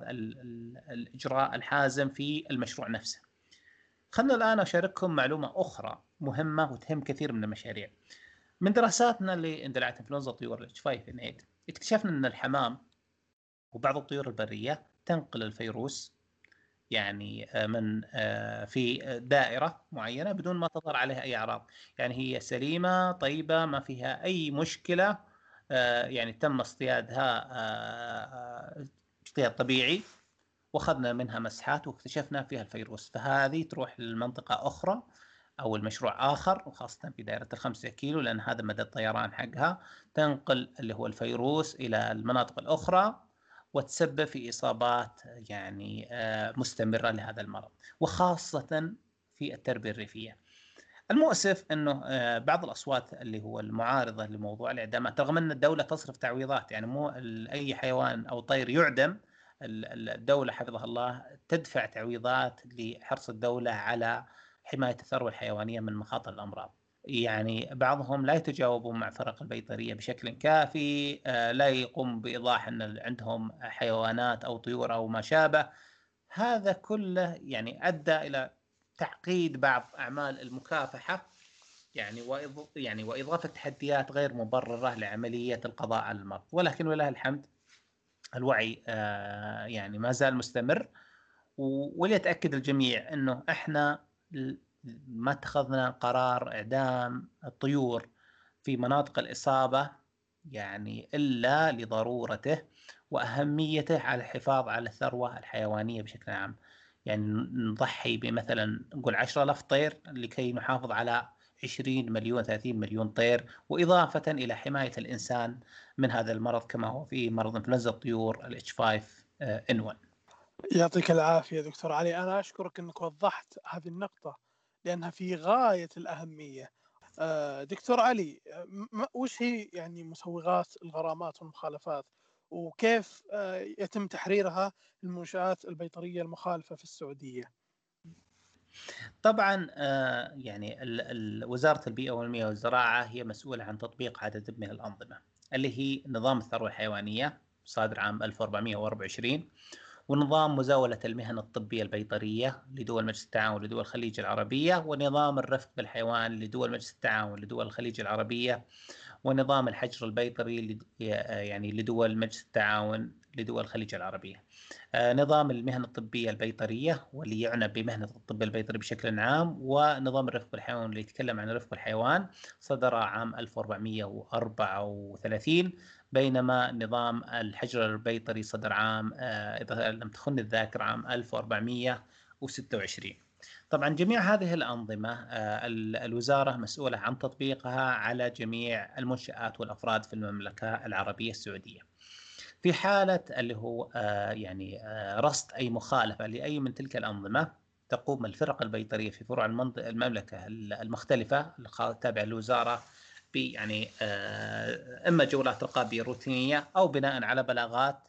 الإجراء الحازم في المشروع نفسه. خلنا الآن أشارككم معلومة أخرى مهمة وتهم كثير من المشاريع. من دراساتنا لاندلاعات انفلونزا الطيور الاتش 5 ان 8 اكتشفنا أن الحمام وبعض الطيور البرية تنقل الفيروس يعني آه، من آه، في دائرة معينة بدون ما تظهر عليها أي أعراض، يعني هي سليمة طيبة ما فيها أي مشكلة يعني تم اصطيادها اصطياد طبيعي واخذنا منها مسحات واكتشفنا فيها الفيروس فهذه تروح لمنطقة أخرى أو المشروع آخر وخاصة في دائرة الخمسة كيلو لأن هذا مدى الطيران حقها تنقل اللي هو الفيروس إلى المناطق الأخرى وتسبب في إصابات يعني آه، مستمرة لهذا المرض وخاصة في التربية الريفية. المؤسف إنه آه، بعض الأصوات اللي هو المعارضة لموضوع الإعدامات رغم إن الدولة تصرف تعويضات يعني مو أي حيوان أو طير يعدم الدولة حفظها الله تدفع تعويضات لحرص الدولة على حماية الثروة الحيوانية من مخاطر الأمراض. يعني بعضهم لا يتجاوبون مع فرق البيطرية بشكل كافي، آه، لا يقوم بإيضاح إن عندهم حيوانات أو طيور أو ما شابه. هذا كله يعني أدى إلى تعقيد بعض أعمال المكافحة يعني يعني وإضافة تحديات غير مبررة لعملية القضاء على المرض، ولكن ولله الحمد الوعي يعني ما زال مستمر وليتأكد الجميع إنه إحنا ما اتخذنا قرار إعدام الطيور في مناطق الإصابة يعني إلا لضرورته وأهميته على الحفاظ على الثروة الحيوانية بشكل عام. يعني نضحي بمثلا نقول 10000 طير لكي نحافظ على 20 مليون 30 مليون طير وإضافة إلى حماية الإنسان من هذا المرض كما هو في مرض إنفلونزا الطيور الإتش 5 إن 1 يعطيك العافية دكتور علي. أنا أشكرك إنك وضحت هذه النقطة لأنها في غاية الأهمية. آه، دكتور علي وش هي يعني مسوغات الغرامات والمخالفات؟ وكيف آه، يتم تحريرها المنشآت البيطرية المخالفة في السعودية. طبعا آه، يعني وزارة البيئة والمياه والزراعة هي مسؤولة عن تطبيق عدد من الأنظمة اللي هي نظام الثروة الحيوانية صادر عام 1424 ونظام مزاولة المهن الطبية البيطرية لدول مجلس التعاون لدول الخليج العربية ونظام الرفق بالحيوان لدول مجلس التعاون لدول الخليج العربية ونظام الحجر البيطري يعني لدول مجلس التعاون لدول الخليج العربية. آه، نظام المهن الطبية البيطرية واللي يعنى بمهنة الطب البيطري بشكل عام ونظام الرفق بالحيوان اللي يتكلم عن رفق الحيوان صدر عام 1434 بينما نظام الحجر البيطري صدر عام آه، إذا لم تخن الذاكرة عام 1426 طبعا جميع هذه الأنظمة آه، الوزارة مسؤولة عن تطبيقها على جميع المنشآت والأفراد في المملكة العربية السعودية. في حالة اللي هو آه، يعني آه، رصد أي مخالفة لأي من تلك الأنظمة تقوم الفرق البيطرية في فروع المملكة المختلفة التابعة للوزارة يعني إما جولات رقابية روتينية أو بناء على بلاغات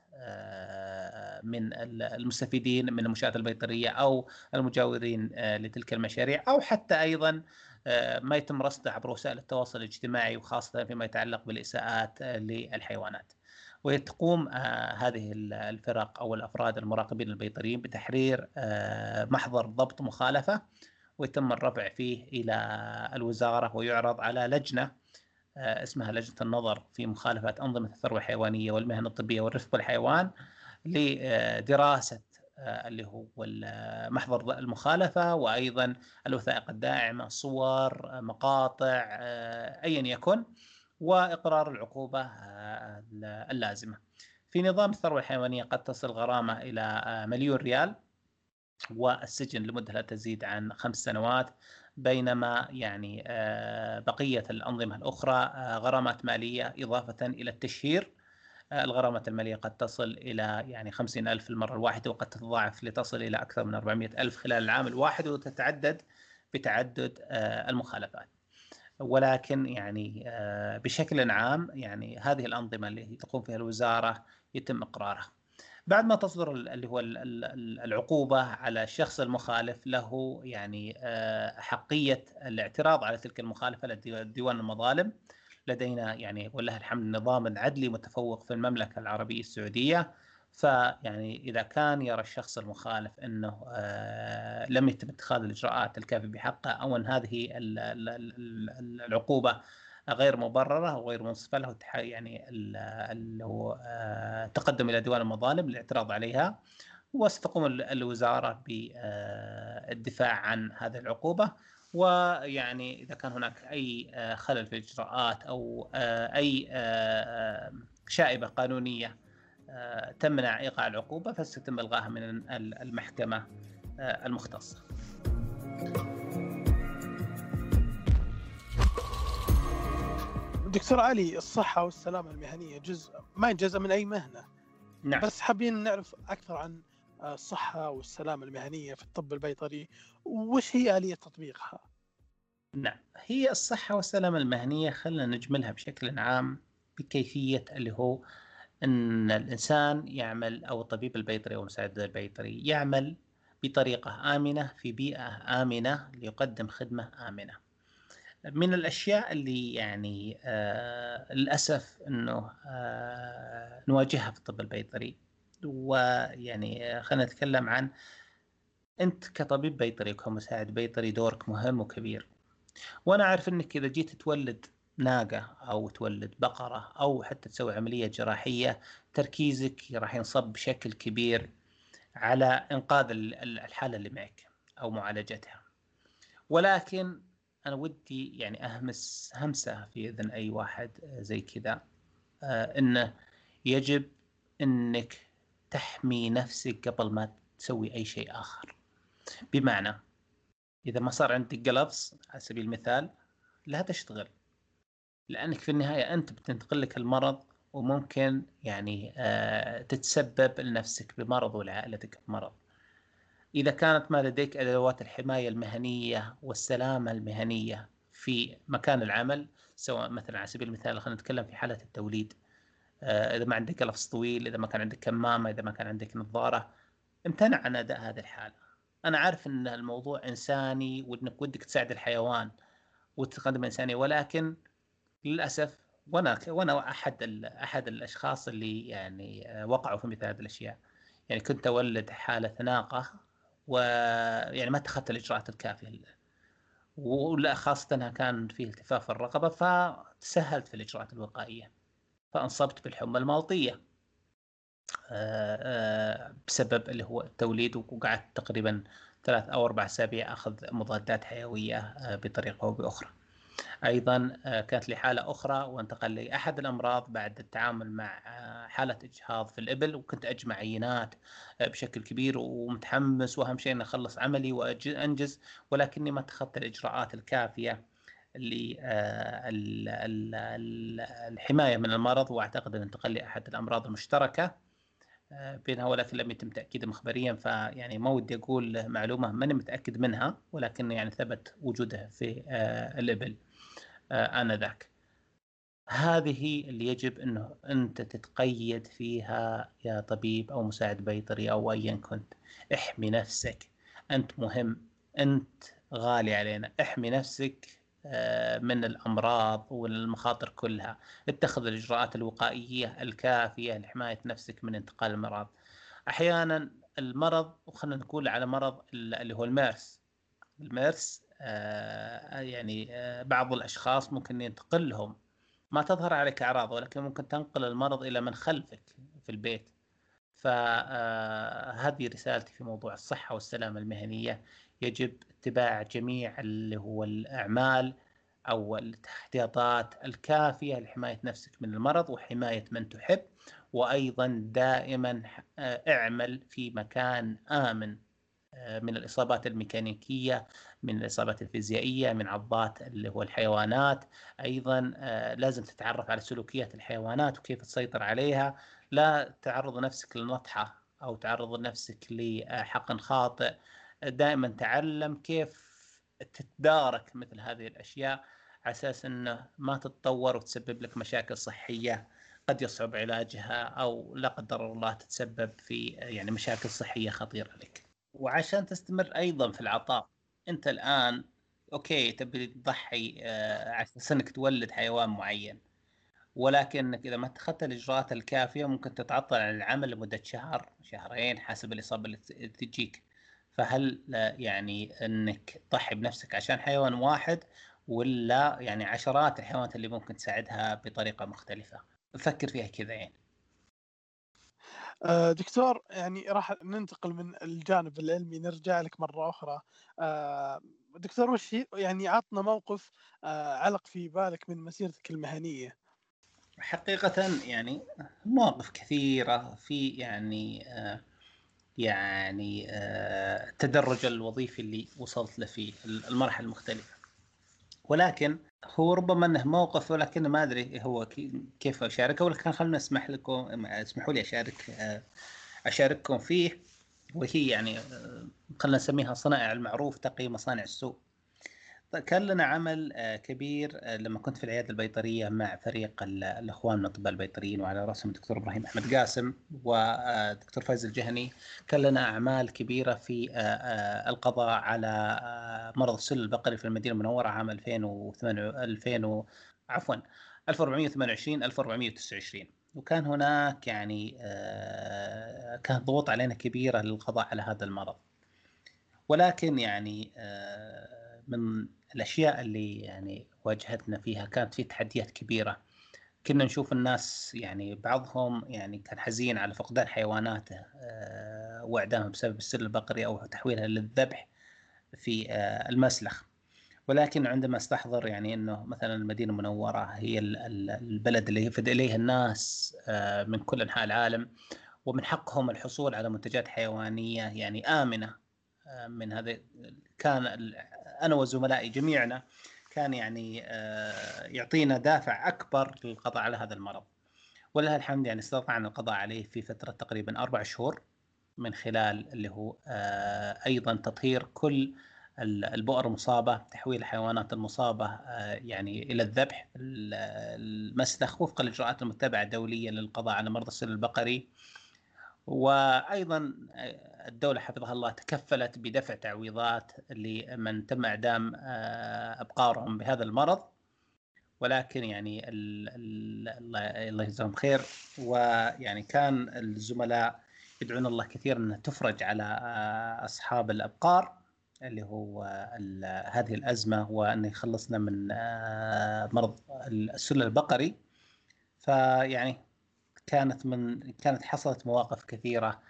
من المستفيدين من المنشآت البيطرية أو المجاورين آه، لتلك المشاريع أو حتى أيضا آه، ما يتم رصده عبر وسائل التواصل الاجتماعي وخاصة فيما يتعلق بالإساءات آه، للحيوانات. وتقوم هذه الفرق أو الأفراد المراقبين البيطريين بتحرير محضر ضبط مخالفة ويتم الرفع فيه إلى الوزارة ويعرض على لجنة اسمها لجنة النظر في مخالفة أنظمة الثروة الحيوانية والمهن الطبية والرفق بالحيوان لدراسة آه، اللي هو محضر المخالفة وأيضا الوثائق الداعمة صور مقاطع آه، ايا يكن وإقرار العقوبة آه، اللازمة. في نظام الثروة الحيوانية قد تصل غرامة إلى مليون ريال والسجن لمدة لا تزيد عن خمس سنوات بينما يعني بقية الأنظمة الأخرى غرامات مالية إضافة إلى التشهير الغرامات المالية قد تصل إلى يعني خمسين ألف المرة الواحدة وقد تتضاعف لتصل إلى أكثر من 400 ألف خلال العام الواحد وتتعدد بتعدد آه، المخالفات. ولكن يعني آه، بشكل عام يعني هذه الأنظمة اللي تقوم فيها الوزارة يتم إقرارها. بعد ما تصدر اللي هو العقوبة على الشخص المخالف له يعني آه، حقية الاعتراض على تلك المخالفة لديوان المظالم. لدينا يعني ولله الحمد نظام عدلي متفوق في المملكة العربية السعودية. فيعني إذا كان يرى الشخص المخالف إنه آه لم يتم اتخاذ الإجراءات الكافية بحقه أو إن هذه العقوبة غير مبررة وغير منصفة له يعني اللي هو آه تقدم إلى ديوان المظالم للاعتراض عليها. وستقوم الوزارة بالدفاع عن هذه العقوبة. ويعني إذا كان هناك أي آه، خلل في الإجراءات أو آه، أي آه، شائبة قانونية تمنع إيقاع العقوبة فستتم الغاها من المحكمة المختصة. دكتور علي الصحة والسلامة المهنية جزء ما ينجزء من أي مهنة. نعم. بس حابين نعرف أكثر عن الصحة والسلامة المهنية في الطب البيطري وش هي آلية تطبيقها؟ نعم هي الصحة والسلامة المهنية خلينا نجملها بشكل عام بكيفية اللي هو أن الإنسان يعمل أو الطبيب البيطري أو المساعد البيطري يعمل بطريقة آمنة في بيئة آمنة ليقدم خدمة آمنة من الأشياء اللي يعني آه للأسف أنه آه نواجهها في الطب البيطري ويعني خلينا نتكلم عن أنت كطبيب بيطري وكمساعد بيطري دورك مهم وكبير. وأنا أعرف أنك إذا جيت تولد ناقة أو تولد بقرة أو حتى تسوي عملية جراحية تركيزك راح ينصب بشكل كبير على إنقاذ الحالة اللي معك أو معالجتها. ولكن أنا ودي يعني أهمس همسة في إذن أي واحد زي كذا آه، إنه يجب إنك تحمي نفسك قبل ما تسوي أي شيء آخر. بمعنى إذا ما صار عندك جلفز على سبيل المثال لا تشتغل. لأنك في النهاية أنت بتنتقل لك المرض وممكن يعني آه تتسبب لنفسك بمرض ولعائلتك بمرض. إذا كانت ما لديك أدوات الحماية المهنية والسلامة المهنية في مكان العمل سواء مثلا على سبيل المثال خلينا نتكلم في حالة التوليد. إذا ما عندك قفص طويل إذا ما كان عندك كمامة إذا ما كان عندك نظارة امتنع عن أداء هذه الحالة. أنا عارف إن الموضوع إنساني وإنك ودك تساعد الحيوان وتقدم انسانيه ولكن للأسف وأنا وأنا أحد أحد الأشخاص اللي يعني آه، وقعوا في مثل هذه الأشياء يعني كنت أولد حالة ناقة ويعني ما اتخذت الإجراءات الكافية ولا خاصة إنها كان في التفاف الرقبه فتسهلت في الإجراءات الوقائية فأنصبت بالحمى المالطية آه، آه، بسبب اللي هو التوليد وقعدت تقريبا ثلاث أو أربع أسابيع أخذ مضادات حيوية بطريقة أو بأخرى. أيضا آه، كانت لي حالة أخرى وانتقل لي أحد الأمراض بعد التعامل مع آه، حالة إجهاض في الإبل وكنت أجمع عينات آه، بشكل كبير ومتحمس وأهم شيء إني أخلص عملي وانجز ولكني ما اتخذت الإجراءات الكافية للحمايه من المرض وأعتقد أن انتقل لي أحد الأمراض المشتركة بينها ولكن لم يتم تاكيدها مخبريا فيعني ما ودي أقول معلومة ماني متأكد منها ولكن يعني ثبت وجوده في الإبل آنذاك. هذه اللي يجب إنه أنت تتقيد فيها يا طبيب أو مساعد بيطري أو ايا كنت. احمي نفسك. أنت مهم. أنت غالي علينا. احمي نفسك آه، من الأمراض والمخاطر كلها. اتخذ الإجراءات الوقائية الكافية لحماية نفسك من انتقال المرض. أحيانا المرض وخلينا نقول على مرض اللي هو الميرس. الميرس آه، يعني آه، بعض الأشخاص ممكن ينتقل لهم. ما تظهر عليك أعراض ولكن ممكن تنقل المرض إلى من خلفك في البيت. فهذه رسالتي في موضوع الصحة والسلامة المهنية. يجب اتباع جميع اللي هو الأعمال أو الاحتياطات الكافية لحماية نفسك من المرض وحماية من تحب وأيضا دائما آه، اعمل في مكان آمن آه، من الإصابات الميكانيكية من الإصابات الفيزيائية من عضات اللي هو الحيوانات. أيضا آه، لازم تتعرف على سلوكيات الحيوانات وكيف تسيطر عليها. لا تعرض نفسك للنطحة أو تعرض نفسك لحقن خاطئ. دائما تعلم كيف تتدارك مثل هذه الأشياء على أساس إنه ما تتطور وتسبب لك مشاكل صحية قد يصعب علاجها أو لا قدر الله تتسبب في يعني مشاكل صحية خطيرة لك. وعشان تستمر أيضا في العطاء أنت الآن أوكي تبي تضحي آه، على أساس إنك تولد حيوان معين ولكنك إذا ما اتخذت الإجراءات الكافية ممكن تتعطل عن العمل لمدة شهر شهرين حسب الإصابة اللي تجيك. فهل يعني إنك تضحي بنفسك عشان حيوان واحد ولا يعني عشرات الحيوانات اللي ممكن تساعدها بطريقة مختلفة؟ فكر فيها كذا يعني. آه، دكتور يعني راح ننتقل من الجانب العلمي نرجع لك مرة أخرى. آه، دكتور وش يعني عطنا موقف آه، علق في بالك من مسيرتك المهنية. حقيقة يعني مواقف كثيرة في يعني يعني التدرج آه، الوظيفي اللي وصلت له في المراحل المختلفة. ولكن هو ربما إنه موقف ولكن ما أدري هو كيف أشاركه ولكن خلنا أسمح لكم أسمحوا لي أشارك آه، أشارككم فيه وهي يعني آه، خلينا نسميها صنائع المعروف تقي مصانع السوء كان لنا عمل آه، كبير آه، لما كنت في العيادة البيطرية مع فريق الأخوان من الاطباء البيطريين وعلى رأسهم الدكتور إبراهيم أحمد قاسم ودكتور فايز الجهني. كان لنا أعمال كبيرة في آه، القضاء على مرض السل البقري في المدينة المنورة عام 2008 2000 عفوا 1428 1429 وكان هناك يعني كانت ضغوط علينا كبيرة للقضاء على هذا المرض. ولكن يعني من الأشياء اللي يعني واجهتنا فيها كانت في تحديات كبيرة. كنا نشوف الناس يعني بعضهم يعني كان حزين على فقدان حيواناته آه، واعدامها بسبب السل البقري أو تحويلها للذبح في آه، المسلخ. ولكن عندما استحضر يعني إنه مثلا المدينة المنورة هي البلد اللي يفد اليه الناس آه، من كل أنحاء العالم ومن حقهم الحصول على منتجات حيوانية يعني آمنة من هذا كان أنا وزملائي جميعنا كان يعني آه، يعطينا دافع أكبر للقضاء على هذا المرض. ولله الحمد يعني استطعنا القضاء عليه في فترة تقريبا أربع شهور من خلال اللي هو آه، أيضا تطهير كل البؤر المصابة تحويل الحيوانات المصابة آه، يعني إلى الذبح المسلخ وفق الإجراءات المتبعة دوليا للقضاء على مرض السل البقري. وأيضا الدولة حفظها الله تكفلت بدفع تعويضات لمن تم إعدام آه، أبقارهم بهذا المرض. ولكن يعني الله يجزاهم خير. ويعني كان الزملاء يدعون الله كثير انه تفرج على آه، أصحاب الأبقار اللي هو هذه الأزمة وانه يخلصنا من آه، مرض السل البقري. فيعني كانت من كانت حصلت مواقف كثيرة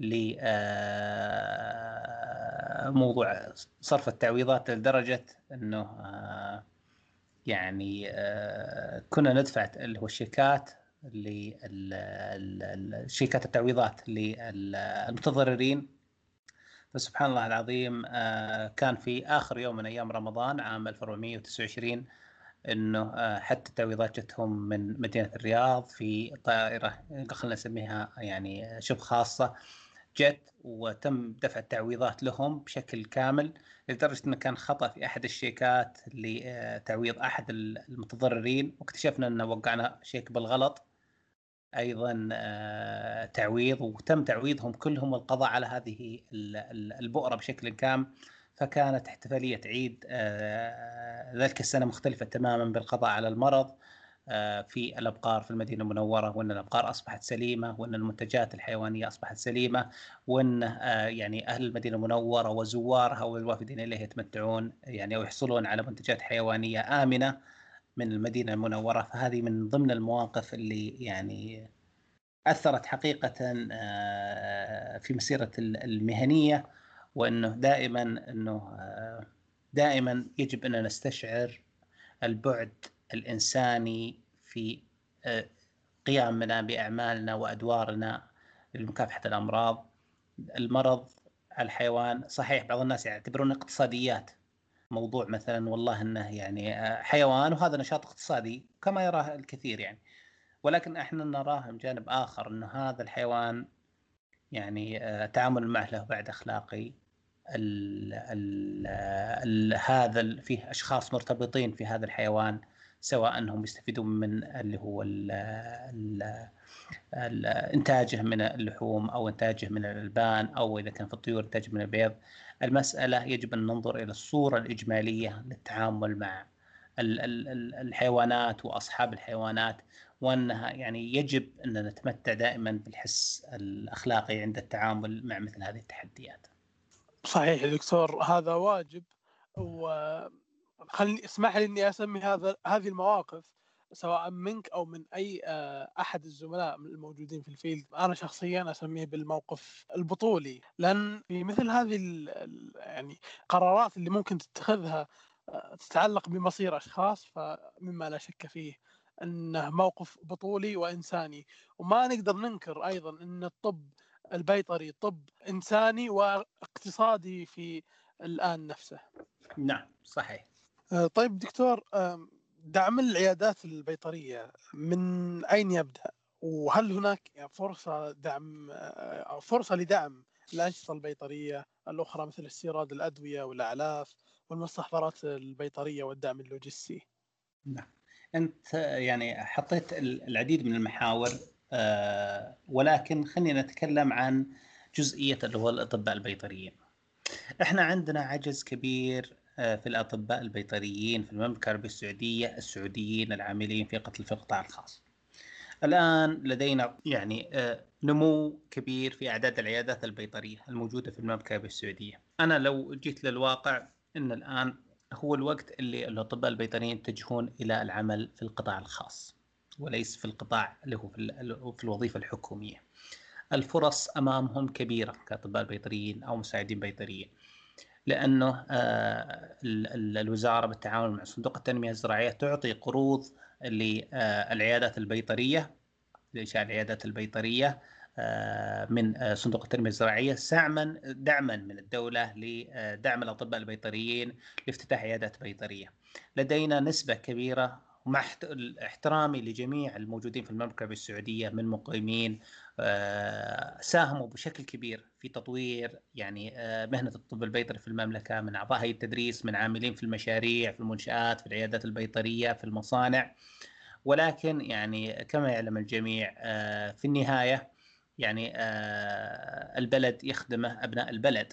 لموضوع آه، صرف التعويضات لدرجة إنه آه، يعني آه، كنا ندفع اللي هو الشيكات لشيكات التعويضات للمتضررين فسبحان الله العظيم كان في آخر يوم من أيام رمضان عام 1429 إنه حتى التعويضات جتهم من مدينة الرياض في طائرة خلينا نسميها يعني شبه خاصة. جت وتم دفع التعويضات لهم بشكل كامل لدرجة إنه كان خطأ في أحد الشيكات لتعويض أحد المتضررين واكتشفنا إنه وقعنا شيك بالغلط. أيضا آه، تعويض وتم تعويضهم كلهم والقضاء على هذه البؤرة بشكل كامل فكانت احتفالية عيد آه، ذلك السنة مختلفة تماما بالقضاء على المرض. آه، في الأبقار في المدينة المنورة وإن الأبقار أصبحت سليمة وإن المنتجات الحيوانية أصبحت سليمة وإن آه، يعني أهل المدينة المنورة وزوارها والوافدين اليها يتمتعون يعني أو يحصلون على منتجات حيوانية آمنة من المدينة المنورة. فهذه من ضمن المواقف اللي يعني أثرت حقيقة في مسيرة المهنية وإنه دائما إنه دائما يجب أن نستشعر البعد الإنساني في آه، قيامنا بأعمالنا وأدوارنا لمكافحة الأمراض. المرض الحيوان صحيح بعض الناس يعتبرون اقتصاديات. موضوع مثلا والله إنه يعني آه، حيوان وهذا نشاط اقتصادي كما يراه الكثير يعني. ولكن إحنا نراه من جانب آخر إنه هذا الحيوان يعني آه، معه له بعد أخلاقي ال ال ال هذا فيه أشخاص مرتبطين في هذا الحيوان. سواء أنهم يستفيدون من اللي هو إنتاجه من اللحوم أو إنتاجه من الألبان أو إذا كان في الطيور إنتاجه من البيض المسألة يجب أن ننظر إلى الصورة الإجمالية للتعامل مع الحيوانات وأصحاب الحيوانات وأنها يعني يجب ان نتمتع دائما بالحس الأخلاقي عند التعامل مع مثل هذه التحديات. صحيح دكتور هذا واجب وخلني اسمح لي إني أسمي هذا هذه المواقف سواء منك أو من أي آه، أحد الزملاء الموجودين في الفيلد أنا شخصيا أسميه بالموقف البطولي لأن في مثل هذه يعني القرارات اللي ممكن تتخذها آه، تتعلق بمصير أشخاص فمما لا شك فيه إنه موقف بطولي وإنساني وما نقدر ننكر أيضا إن الطب البيطري طب إنساني واقتصادي في الآن نفسه. نعم صحيح. آه، طيب دكتور دعم العيادات البيطرية من أين يبدأ؟ وهل هناك فرصة دعم آه، فرصة لدعم الأنشطة البيطرية الأخرى مثل استيراد الأدوية والأعلاف والمستحضرات البيطرية والدعم اللوجستي؟ نعم. أنت يعني حطيت العديد من المحاور آه، ولكن خلينا نتكلم عن جزئية اللي هو الأطباء البيطريين إحنا عندنا عجز كبير في الأطباء البيطريين في المملكة العربية السعودية السعوديين العاملين في قتل في القطاع الخاص الآن لدينا يعني آه، نمو كبير في أعداد العيادات البيطرية الموجودة في المملكة العربية السعودية أنا لو جيت للواقع أن الآن هو الوقت اللي الأطباء البيطريين يتجهون إلى العمل في القطاع الخاص وليس في القطاع اللي هو في الوظيفة الحكومية. الفرص أمامهم كبيرة كأطباء بيطريين أو مساعدين بيطريين. لأنه آه، الوزارة بالتعاون مع صندوق التنمية الزراعية تعطي قروض للعيادات البيطرية لإنشاء العيادات البيطرية آه، من آه، صندوق التنمية الزراعية سعما دعما من الدولة لدعم الأطباء البيطريين لافتتاح عيادات بيطرية. لدينا نسبة كبيرة ومع احترامي لجميع الموجودين في المملكة العربيه السعوديه من مقيمين آه، ساهموا بشكل كبير في تطوير يعني مهنة الطب البيطري في المملكة من أعضاء هيئة التدريس من عاملين في المشاريع في المنشآت في العيادات البيطرية في المصانع. ولكن يعني كما يعلم الجميع في النهاية يعني آه، البلد يخدمه أبناء البلد.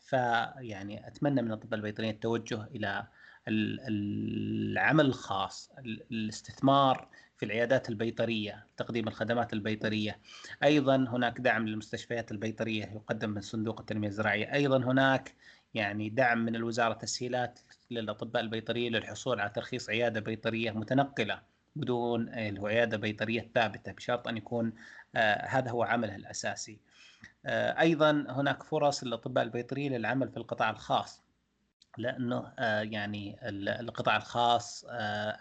فيعني أتمنى من الاطباء البيطريين التوجه إلى العمل الخاص الاستثمار في العيادات البيطرية تقديم الخدمات البيطرية. أيضا هناك دعم للمستشفيات البيطرية يقدم من صندوق التنمية الزراعية. أيضا هناك يعني دعم من الوزارة تسهيلات للأطباء البيطريين للحصول على ترخيص عيادة بيطرية متنقلة بدون عيادة بيطرية ثابتة بشرط أن يكون آه، هذا هو عمله الأساسي. آه، أيضا هناك فرص للأطباء البيطريين للعمل في القطاع الخاص. لأنه آه، يعني القطاع الخاص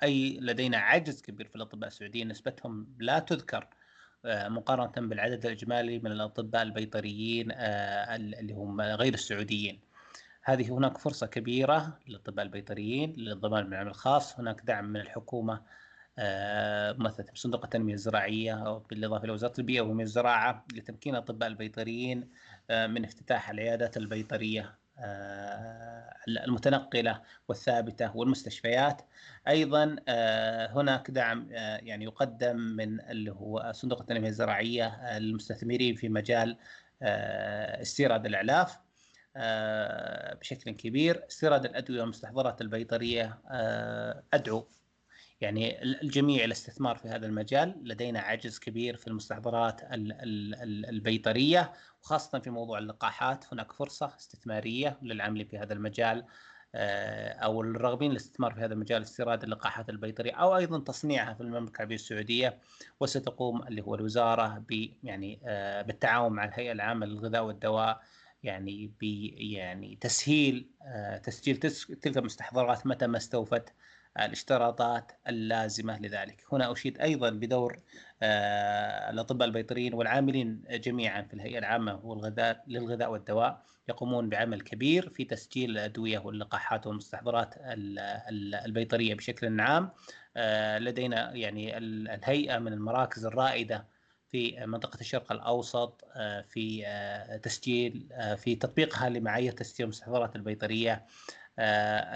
أي لدينا عجز كبير في الأطباء السعوديين نسبتهم لا تذكر مقارنة بالعدد الإجمالي من الأطباء البيطريين اللي هم غير السعوديين. هذه هناك فرصة كبيرة للأطباء البيطريين للضمان من العمل الخاص، هناك دعم من الحكومة آه، مثلا صندوق التنمية الزراعية بالإضافة إلى وزارة البيئة ومن الزراعة لتمكين الأطباء البيطريين آه، من افتتاح العيادات البيطرية آه، المتنقلة والثابتة والمستشفيات. أيضا هناك دعم يعني يقدم من اللي هو صندوق التنمية الزراعية للمستثمرين في مجال استيراد الأعلاف بشكل كبير. استيراد الأدوية والمستحضرات البيطرية أدعو يعني الجميع الاستثمار في هذا المجال. لدينا عجز كبير في المستحضرات البيطرية وخاصة في موضوع اللقاحات هناك فرصة استثمارية للعمل في هذا المجال آه، أو الراغبين للاستثمار في هذا المجال استيراد اللقاحات البيطرية أو أيضا تصنيعها في المملكة العربية السعودية وستقوم اللي هو الوزارة ب يعني آه، بالتعاون مع الهيئة العامة للغذاء والدواء يعني ب يعني تسهيل آه، تسجيل تلك المستحضرات متى ما استوفت. الاشتراطات اللازمة لذلك. هنا أشيد أيضا بدور آه، الأطباء البيطريين والعاملين جميعا في الهيئة العامة والغذاء للغذاء والدواء يقومون بعمل كبير في تسجيل الأدوية واللقاحات والمستحضرات البيطرية بشكل عام. آه، لدينا يعني الهيئة من المراكز الرائدة في منطقة الشرق الأوسط آه، في تسجيل في تطبيقها لمعايير تسجيل المستحضرات البيطرية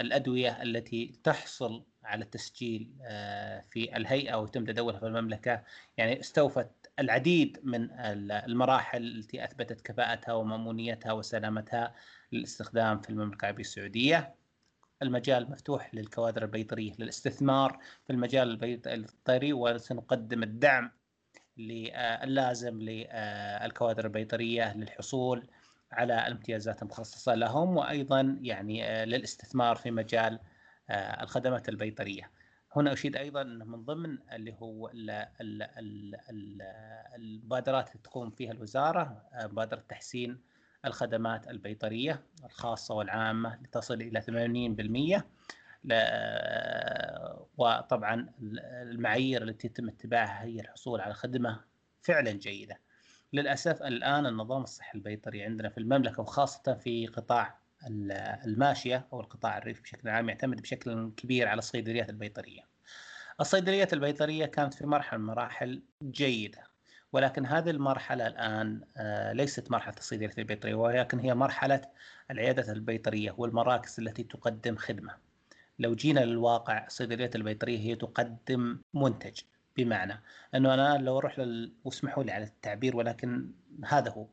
الأدوية التي تحصل على التسجيل آه، في الهيئة ويتم تداولها في المملكة يعني استوفت العديد من المراحل التي أثبتت كفاءتها ومأمونيتها وسلامتها للاستخدام في المملكة العربية السعودية. المجال مفتوح للكوادر البيطرية للاستثمار في المجال البيطري وسنقدم الدعم اللازم للكوادر البيطرية للحصول على الامتيازات المخصصه لهم وأيضا يعني آه، للاستثمار في مجال الخدمات البيطرية. هنا أشيد أيضا إنه من ضمن اللي هو المبادرات اللي تقوم فيها الوزارة آه، مبادرة تحسين الخدمات البيطرية الخاصة والعامة لتصل إلى 80% آه، وطبعا المعايير التي يتم اتباعها هي الحصول على خدمة فعلا جيدة. للأسف الآن النظام الصحي البيطري عندنا في المملكة وخاصة في قطاع الماشية أو القطاع الريفي بشكل عام يعتمد بشكل كبير على الصيدليات البيطرية. الصيدليات البيطرية كانت في مرحلة من مراحل جيدة ولكن هذه المرحلة الآن آه، ليست مرحلة الصيدليات البيطرية ولكن هي مرحلة العيادات البيطرية والمراكز التي تقدم خدمة. لو جينا للواقع الصيدليات البيطرية هي تقدم منتج بمعنى أنه أنا لو أروح لل... واسمحوا لي على التعبير ولكن هذا هو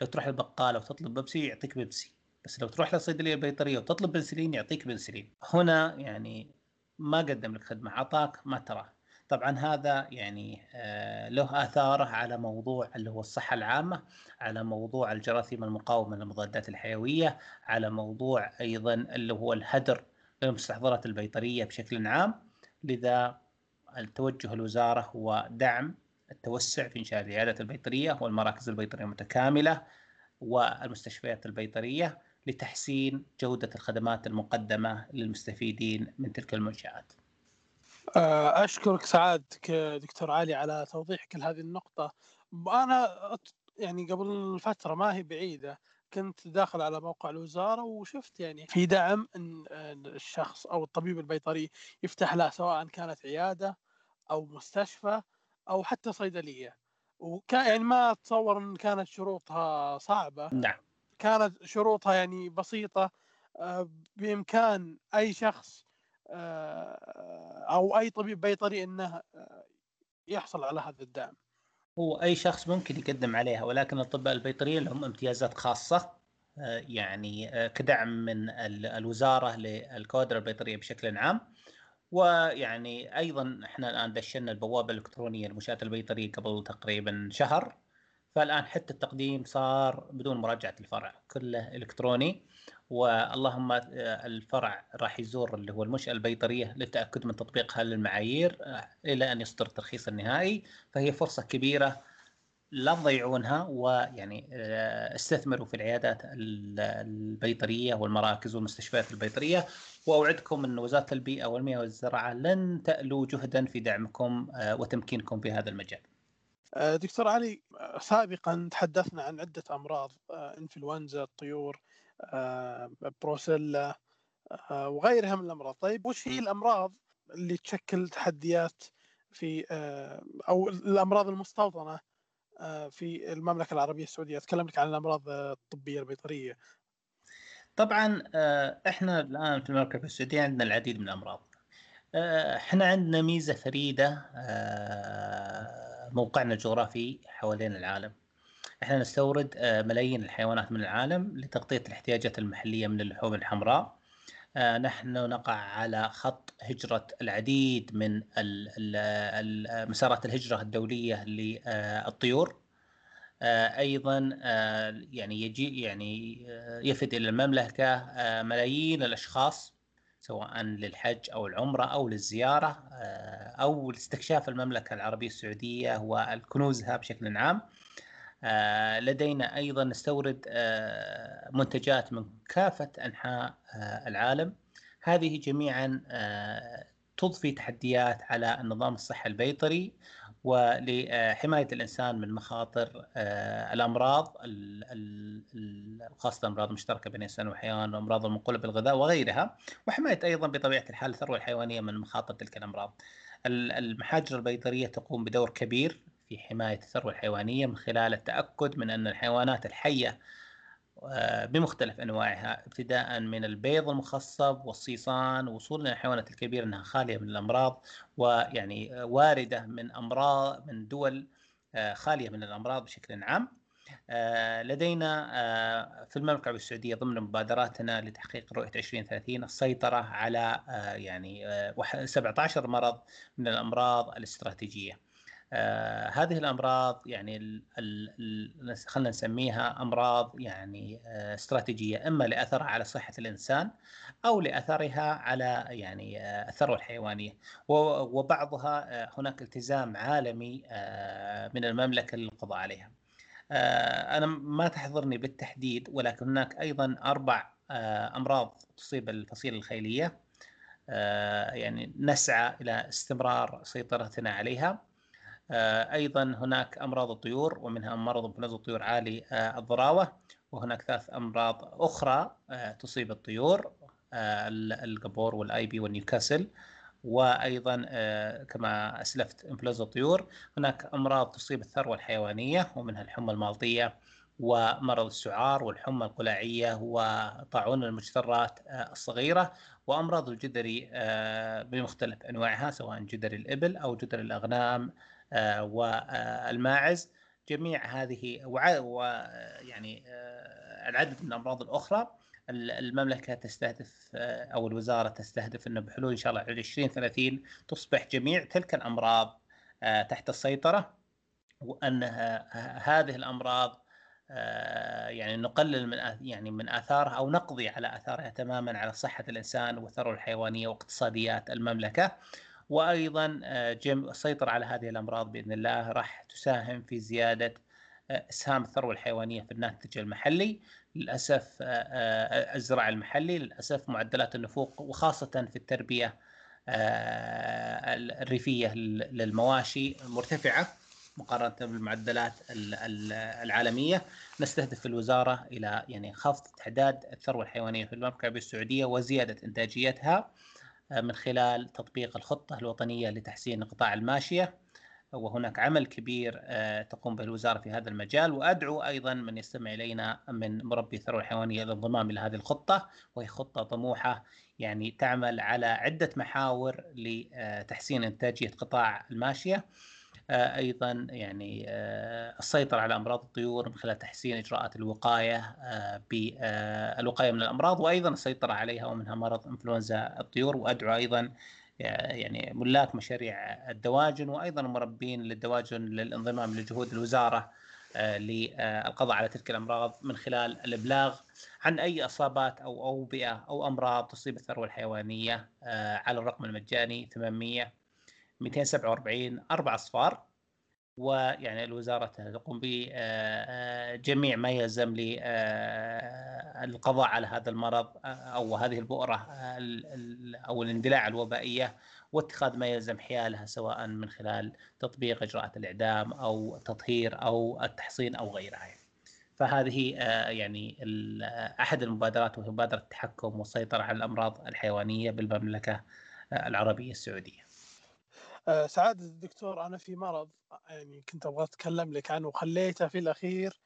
لو تروح للبقالة وتطلب بيبسي يعطيك بيبسي بس لو تروح للصيدليه البيطرية وتطلب بنسلين يعطيك بنسلين. هنا يعني ما قدم لك خدمة اعطاك ما تراه طبعا هذا يعني آه، له آثاره على موضوع اللي هو الصحة العامة على موضوع الجراثيم المقاومة للمضادات الحيوية على موضوع أيضا اللي هو الهدر المستحضرات البيطرية بشكل عام. لذا التوجه الوزارة هو دعم التوسع في إنشاء العيادات البيطرية والمراكز البيطرية المتكامله والمستشفيات البيطرية. لتحسين جودة الخدمات المقدمة للمستفيدين من تلك المنشآت. آه، أشكرك سعادتك دكتور علي على توضيحك لهذه النقطة. أنا يعني قبل فترة ما هي بعيدة كنت داخل على موقع الوزارة وشفت يعني في دعم ان الشخص أو الطبيب البيطري يفتح له سواء كانت عيادة أو مستشفى أو حتى صيدلية. وكان يعني ما أتصور إن كانت شروطها صعبة. نعم. كانت شروطها يعني بسيطة آه، بإمكان أي شخص آه، أو أي طبيب بيطري إنه آه، يحصل على هذا الدعم. هو أي شخص ممكن يقدم عليها ولكن الأطباء البيطريين لهم امتيازات خاصة يعني كدعم من الوزارة للكوادر البيطرية بشكل عام. ويعني أيضا إحنا الآن دشنا البوابة الإلكترونية للمنشات البيطريه قبل تقريبا شهر. فالآن حتى التقديم صار بدون مراجعة الفرع كله إلكتروني. واللهم الفرع راح يزور اللي هو المنشأة البيطرية للتأكد من تطبيقها للمعايير إلى أن يصدر الترخيص النهائي. فهي فرصة كبيرة لا تضيعونها ويعني آه، استثمروا في العيادات البيطرية والمراكز والمستشفيات البيطرية. وأوعدكم أن وزارة البيئة والمياه والزراعة لن تالوا جهدا في دعمكم آه، وتمكينكم في هذا المجال. آه، دكتور علي سابقا تحدثنا عن عدة أمراض إنفلونزا الطيور بروسيلا وغيرها من الأمراض، طيب وش هي الأمراض اللي تشكل تحديات في أو الأمراض المستوطنة آه، في المملكة العربية السعودية؟ أتكلم لك عن الأمراض الطبية البيطرية. طبعا آه، إحنا الآن في المملكة السعودية عندنا العديد من الأمراض. آه، إحنا عندنا ميزة فريدة موقعنا الجغرافي حوالين العالم. إحنا نستورد ملايين الحيوانات من العالم لتغطية الاحتياجات المحلية من اللحوم الحمراء. آه، نحن نقع على خط هجرة العديد من مسارات الهجرة الدولية للطيور آه، أيضا آه، يعني يجي يعني يفد إلى المملكة ملايين الأشخاص. سواء للحج أو العمرة أو للزيارة أو لاستكشاف المملكة العربية السعودية وكنوزها بشكل عام. لدينا أيضا نستورد منتجات من كافة أنحاء العالم. هذه جميعا تضفي تحديات على النظام الصحي البيطري ولحمايه الإنسان من مخاطر الأمراض خاصة الامراض المشتركه بين الانسان والحيوان وأمراض المنقوله بالغذاء وغيرها وحماية أيضا بطبيعة الحال الثروة الحيوانية من مخاطر تلك الأمراض. المحاجر البيطرية تقوم بدور كبير في حماية الثروة الحيوانية من خلال التأكد من أن الحيوانات الحية آه، بمختلف أنواعها ابتداء من البيض المخصب والصيصان وصولا للحيوانات الكبيرة إنها خالية من الأمراض ويعني واردة من امراض من دول آه، خالية من الأمراض بشكل عام. آه، لدينا في المملكة العربيه السعودية ضمن مبادراتنا لتحقيق رؤية 2030 السيطرة على يعني 17 مرض من الأمراض الاستراتيجية. آه هذه الأمراض يعني خلينا نسميها أمراض يعني آه استراتيجية إما لاثرها على صحة الإنسان أو لأثرها على يعني آه الثروة الحيوانية وبعضها آه هناك التزام عالمي آه من المملكة للقضاء عليها. آه أنا ما تحضرني بالتحديد ولكن هناك أيضا أربع آه أمراض تصيب الفصيلة الخيلية آه يعني نسعى إلى استمرار سيطرتنا عليها. أيضا هناك أمراض الطيور ومنها مرض انفلونزا الطيور عالي الضراوة وهناك ثلاث أمراض أخرى تصيب الطيور القمبورو وال IB والنيوكاسل. وأيضا كما أسلفت إنفلونزا الطيور هناك أمراض تصيب الثروة الحيوانية ومنها الحمى المالطية ومرض السعار والحمى القلاعيه وطاعون المجترات الصغيرة وأمراض الجدري بمختلف أنواعها سواء جدري الإبل أو جدري الأغنام آه، والماعز. جميع هذه ويعني آه، العدد من الأمراض الأخرى. المملكة تستهدف آه، أو الوزارة تستهدف إنه بحلول إن شاء الله 2030 تصبح جميع تلك الأمراض تحت السيطرة وان هذه الأمراض يعني نقلل من يعني من آثارها أو نقضي على آثارها تماما على صحة الإنسان والثروه الحيوانية واقتصاديات المملكة. وأيضا السيطره على هذه الأمراض بإذن الله راح تساهم في زيادة إسهام الثروة الحيوانية في الناتج المحلي. للأسف الزراعة المحلي للأسف معدلات النفوق وخاصة في التربية الريفية للمواشي مرتفعة مقارنة بالمعدلات العالمية. نستهدف في الوزارة إلى يعني خفض تعداد الثروة الحيوانية في المملكة العربيه السعودية وزيادة إنتاجيتها من خلال تطبيق الخطة الوطنية لتحسين قطاع الماشية. وهناك عمل كبير تقوم به الوزارة في هذا المجال. وأدعو أيضا من يستمع إلينا من مربي الثروه الحيوانيه للانضمام إلى هذه الخطة. وهي خطة طموحة يعني تعمل على عدة محاور لتحسين إنتاجية قطاع الماشية. أيضا يعني السيطرة على أمراض الطيور من خلال تحسين إجراءات الوقاية بالوقايه من الأمراض. وأيضا السيطرة عليها ومنها مرض إنفلونزا الطيور. وأدعو أيضا يعني ملاك مشاريع الدواجن وأيضا المربين للدواجن للانضمام لجهود الوزارة للقضاء على تلك الأمراض من خلال الإبلاغ عن أي أصابات أو اوبئه أو أمراض تصيب الثروة الحيوانية على الرقم المجاني 800 247 أربع أصفار. ويعني الوزارة تقوم بجميع ما يلزم للقضاء على هذا المرض أو هذه البؤرة أو الاندلاع الوبائية واتخاذ ما يلزم حيالها سواء من خلال تطبيق إجراءات الإعدام أو تطهير أو التحصين أو غيرها. فهذه يعني أحد المبادرات وهي مبادرة التحكم والسيطرة على الأمراض الحيوانية بالمملكة العربية السعودية. سعادة الدكتور أنا في مرض يعني كنت أبغى أتكلم لك عنه وخليته في الأخير.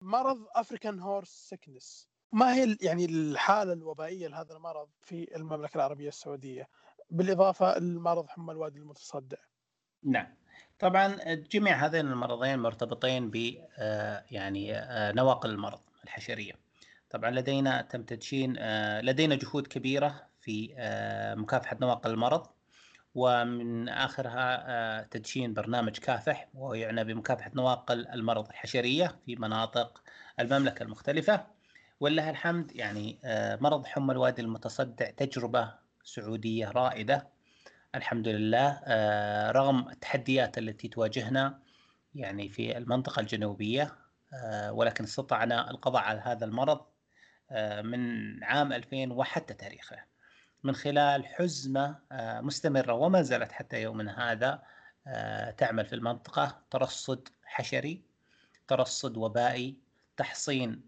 مرض African horse sickness ما هي يعني الحالة الوبائية لهذا المرض في المملكة العربية السعودية؟ بالإضافة لمرض حمى الوادي المتصدع. نعم. طبعا جميع هذين المرضين مرتبطين ب يعني نواقل المرض الحشرية. طبعا لدينا تم تدشين لدينا جهود كبيرة في مكافحة نواقل المرض. ومن آخرها تدشين برنامج كافح وهو يعنى بمكافحة نواقل المرض الحشرية في مناطق المملكة المختلفة. ولله الحمد يعني مرض حمى الوادي المتصدع تجربة سعودية رائدة. الحمد لله رغم التحديات التي تواجهنا يعني في المنطقة الجنوبية ولكن استطعنا القضاء على هذا المرض من عام 2000 وحتى تاريخه. من خلال حزمة مستمرة وما زالت حتى يومنا هذا تعمل في المنطقة. ترصد حشري ترصد وبائي تحصين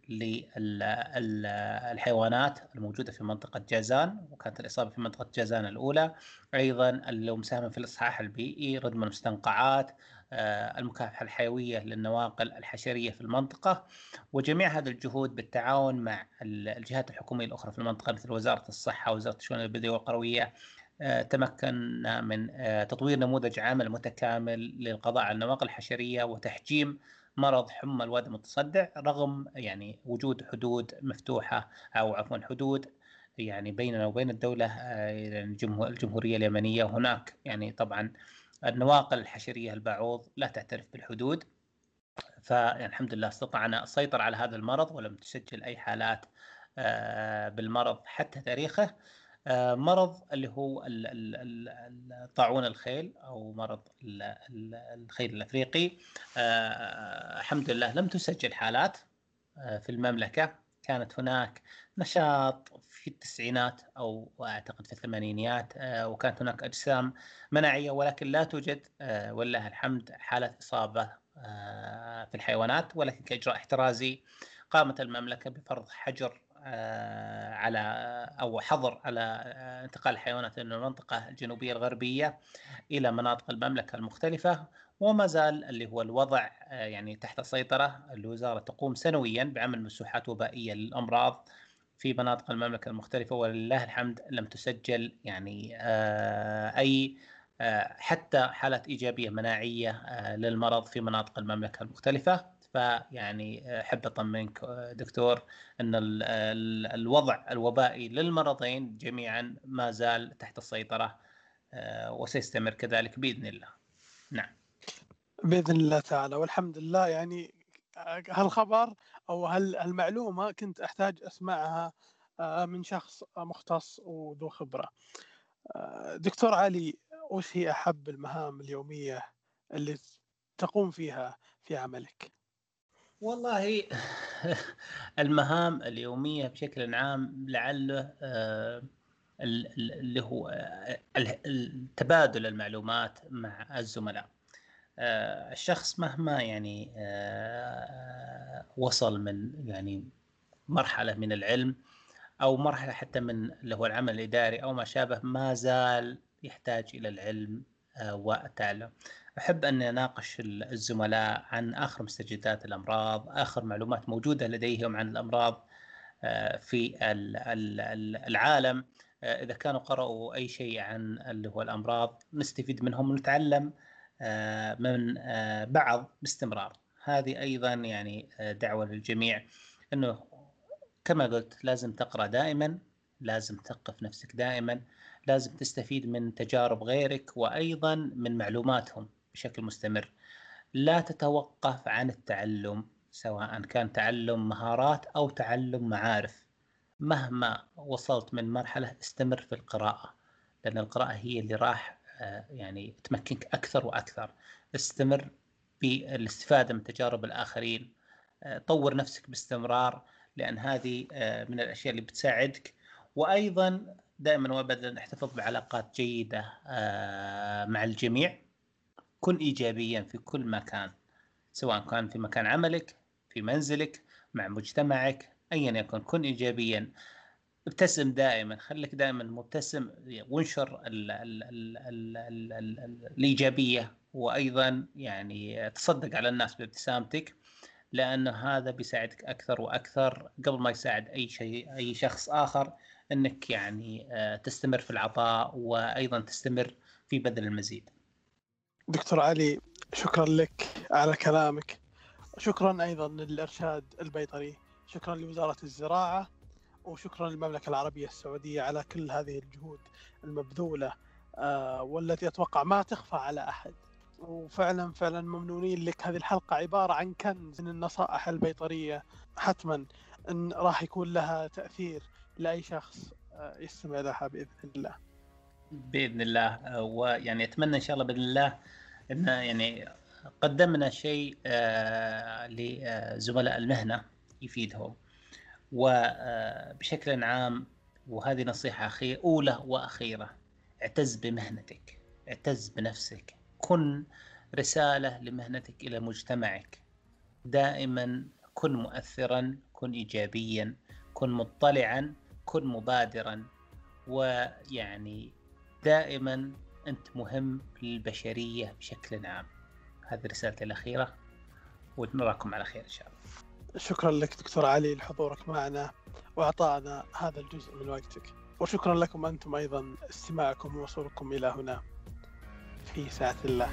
للحيوانات الموجودة في منطقة جازان وكانت الإصابة في منطقة جازان الأولى. أيضا المساهمة في الإصحاح البيئي ردم المستنقعات المكافحة الحيوية للنواقل الحشرية في المنطقة وجميع هذه الجهود بالتعاون مع الجهات الحكومية الأخرى في المنطقة مثل وزارة الصحة ووزارة الشؤون البلدية والقروية تمكنا من تطوير نموذج عمل متكامل للقضاء على النواقل الحشرية وتحجيم مرض حمى الوادي المتصدع رغم يعني وجود حدود مفتوحة أو عفوا حدود يعني بيننا وبين الدولة الجمهورية اليمنية هناك. يعني طبعا النواقل الحشرية البعوض لا تعترف بالحدود فالحمد لله استطعنا السيطرة على هذا المرض ولم تسجل أي حالات بالمرض حتى تاريخه مرض اللي هو طاعون الخيل أو مرض الخيل الأفريقي الحمد لله لم تسجل حالات في المملكة. كانت هناك نشاط في التسعينات أو أعتقد في الثمانينيات وكانت هناك أجسام مناعية ولكن لا توجد ولله الحمد حالة إصابة في الحيوانات ولكن كإجراء احترازي قامت المملكة بفرض حجر على أو حظر على انتقال الحيوانات من المنطقة الجنوبية الغربية إلى مناطق المملكة المختلفة وما زال اللي هو الوضع يعني تحت سيطره الوزارة تقوم سنويا بعمل مسوحات وبائية للأمراض في مناطق المملكة المختلفة ولله الحمد لم تسجل يعني أي حتى حالات إيجابية مناعية للمرض في مناطق المملكة المختلفة. فيعني أحب أطمنك دكتور أن الوضع الوبائي للمرضين جميعا ما زال تحت السيطرة وسيستمر كذلك بإذن الله. نعم. بإذن الله تعالى والحمد لله يعني هالخبر أو هالمعلومة كنت أحتاج أسمعها من شخص مختص وذو خبرة. دكتور علي وش هي أحب المهام اليومية اللي تقوم فيها في عملك؟ والله المهام اليومية بشكل عام لعله اللي هو تبادل المعلومات مع الزملاء آه، الشخص مهما يعني آه، وصل من يعني مرحلة من العلم أو مرحلة حتى من اللي هو العمل الإداري أو ما شابه ما زال يحتاج إلى العلم آه، والتعلم. أحب أن أناقش الزملاء عن آخر مستجدات الأمراض، آخر معلومات موجودة لديهم عن الأمراض في العالم. آه، إذا كانوا قرأوا أي شيء عن اللي هو الأمراض نستفيد منهم ونتعلم آه، من آه، بعض باستمرار. هذه أيضا يعني دعوة للجميع إنه كما قلت لازم تقرأ دائما لازم تثقف نفسك دائما لازم تستفيد من تجارب غيرك وأيضا من معلوماتهم. بشكل مستمر. لا تتوقف عن التعلم سواء كان تعلم مهارات أو تعلم معارف. مهما وصلت من مرحلة استمر في القراءة لأن القراءة هي اللي راح آه، يعني تمكنك أكثر وأكثر. استمر بالاستفادة من تجارب الآخرين. آه، طور نفسك باستمرار لأن هذه آه، من الأشياء اللي بتساعدك. وأيضا دائما وابدا احتفظ بعلاقات جيدة مع الجميع. كن إيجابيا في كل مكان سواء كان في مكان عملك في منزلك مع مجتمعك ايا يكن كن ايجابيا ابتسم دائما خليك دائما مبتسم وانشر ال ال ال ال ال ال الإيجابية وأيضا يعني تصدق على الناس بابتسامتك لأنه هذا بيساعدك أكثر وأكثر قبل ما يساعد أي شيء أي شخص آخر إنك يعني آه، تستمر في العطاء وأيضا تستمر في بذل المزيد. دكتور علي شكرا لك على كلامك. شكرا أيضا للإرشاد البيطري. شكرا لوزارة الزراعة وشكرا للمملكة العربية السعودية على كل هذه الجهود المبذولة آه، والتي أتوقع ما تخفى على أحد. وفعلا فعلا ممنونين لك. هذه الحلقة عبارة عن كنز من النصائح البيطرية. حتما أن راح يكون لها تأثير لأي شخص آه، يستمع لها بإذن الله. بإذن الله. آه، ويعني أتمنى إن شاء الله بإذن الله أن يعني قدمنا شيء لزملاء المهنة يفيدهم. وبشكل عام وهذه نصيحة أخيرة أولى وأخيرة اعتز بمهنتك اعتز بنفسك. كن رسالة لمهنتك إلى مجتمعك. دائما كن مؤثرا كن إيجابيا كن مطلعا كن مبادرا. ويعني دائما أنت مهم للبشرية بشكل عام. هذه رسالتي الأخيرة ونراكم على خير إن شاء الله. شكرا لك دكتور علي لحضورك معنا واعطائنا هذا الجزء من وقتك. وشكرا لكم أنتم أيضا استماعكم ووصولكم إلى هنا في ساعة الله.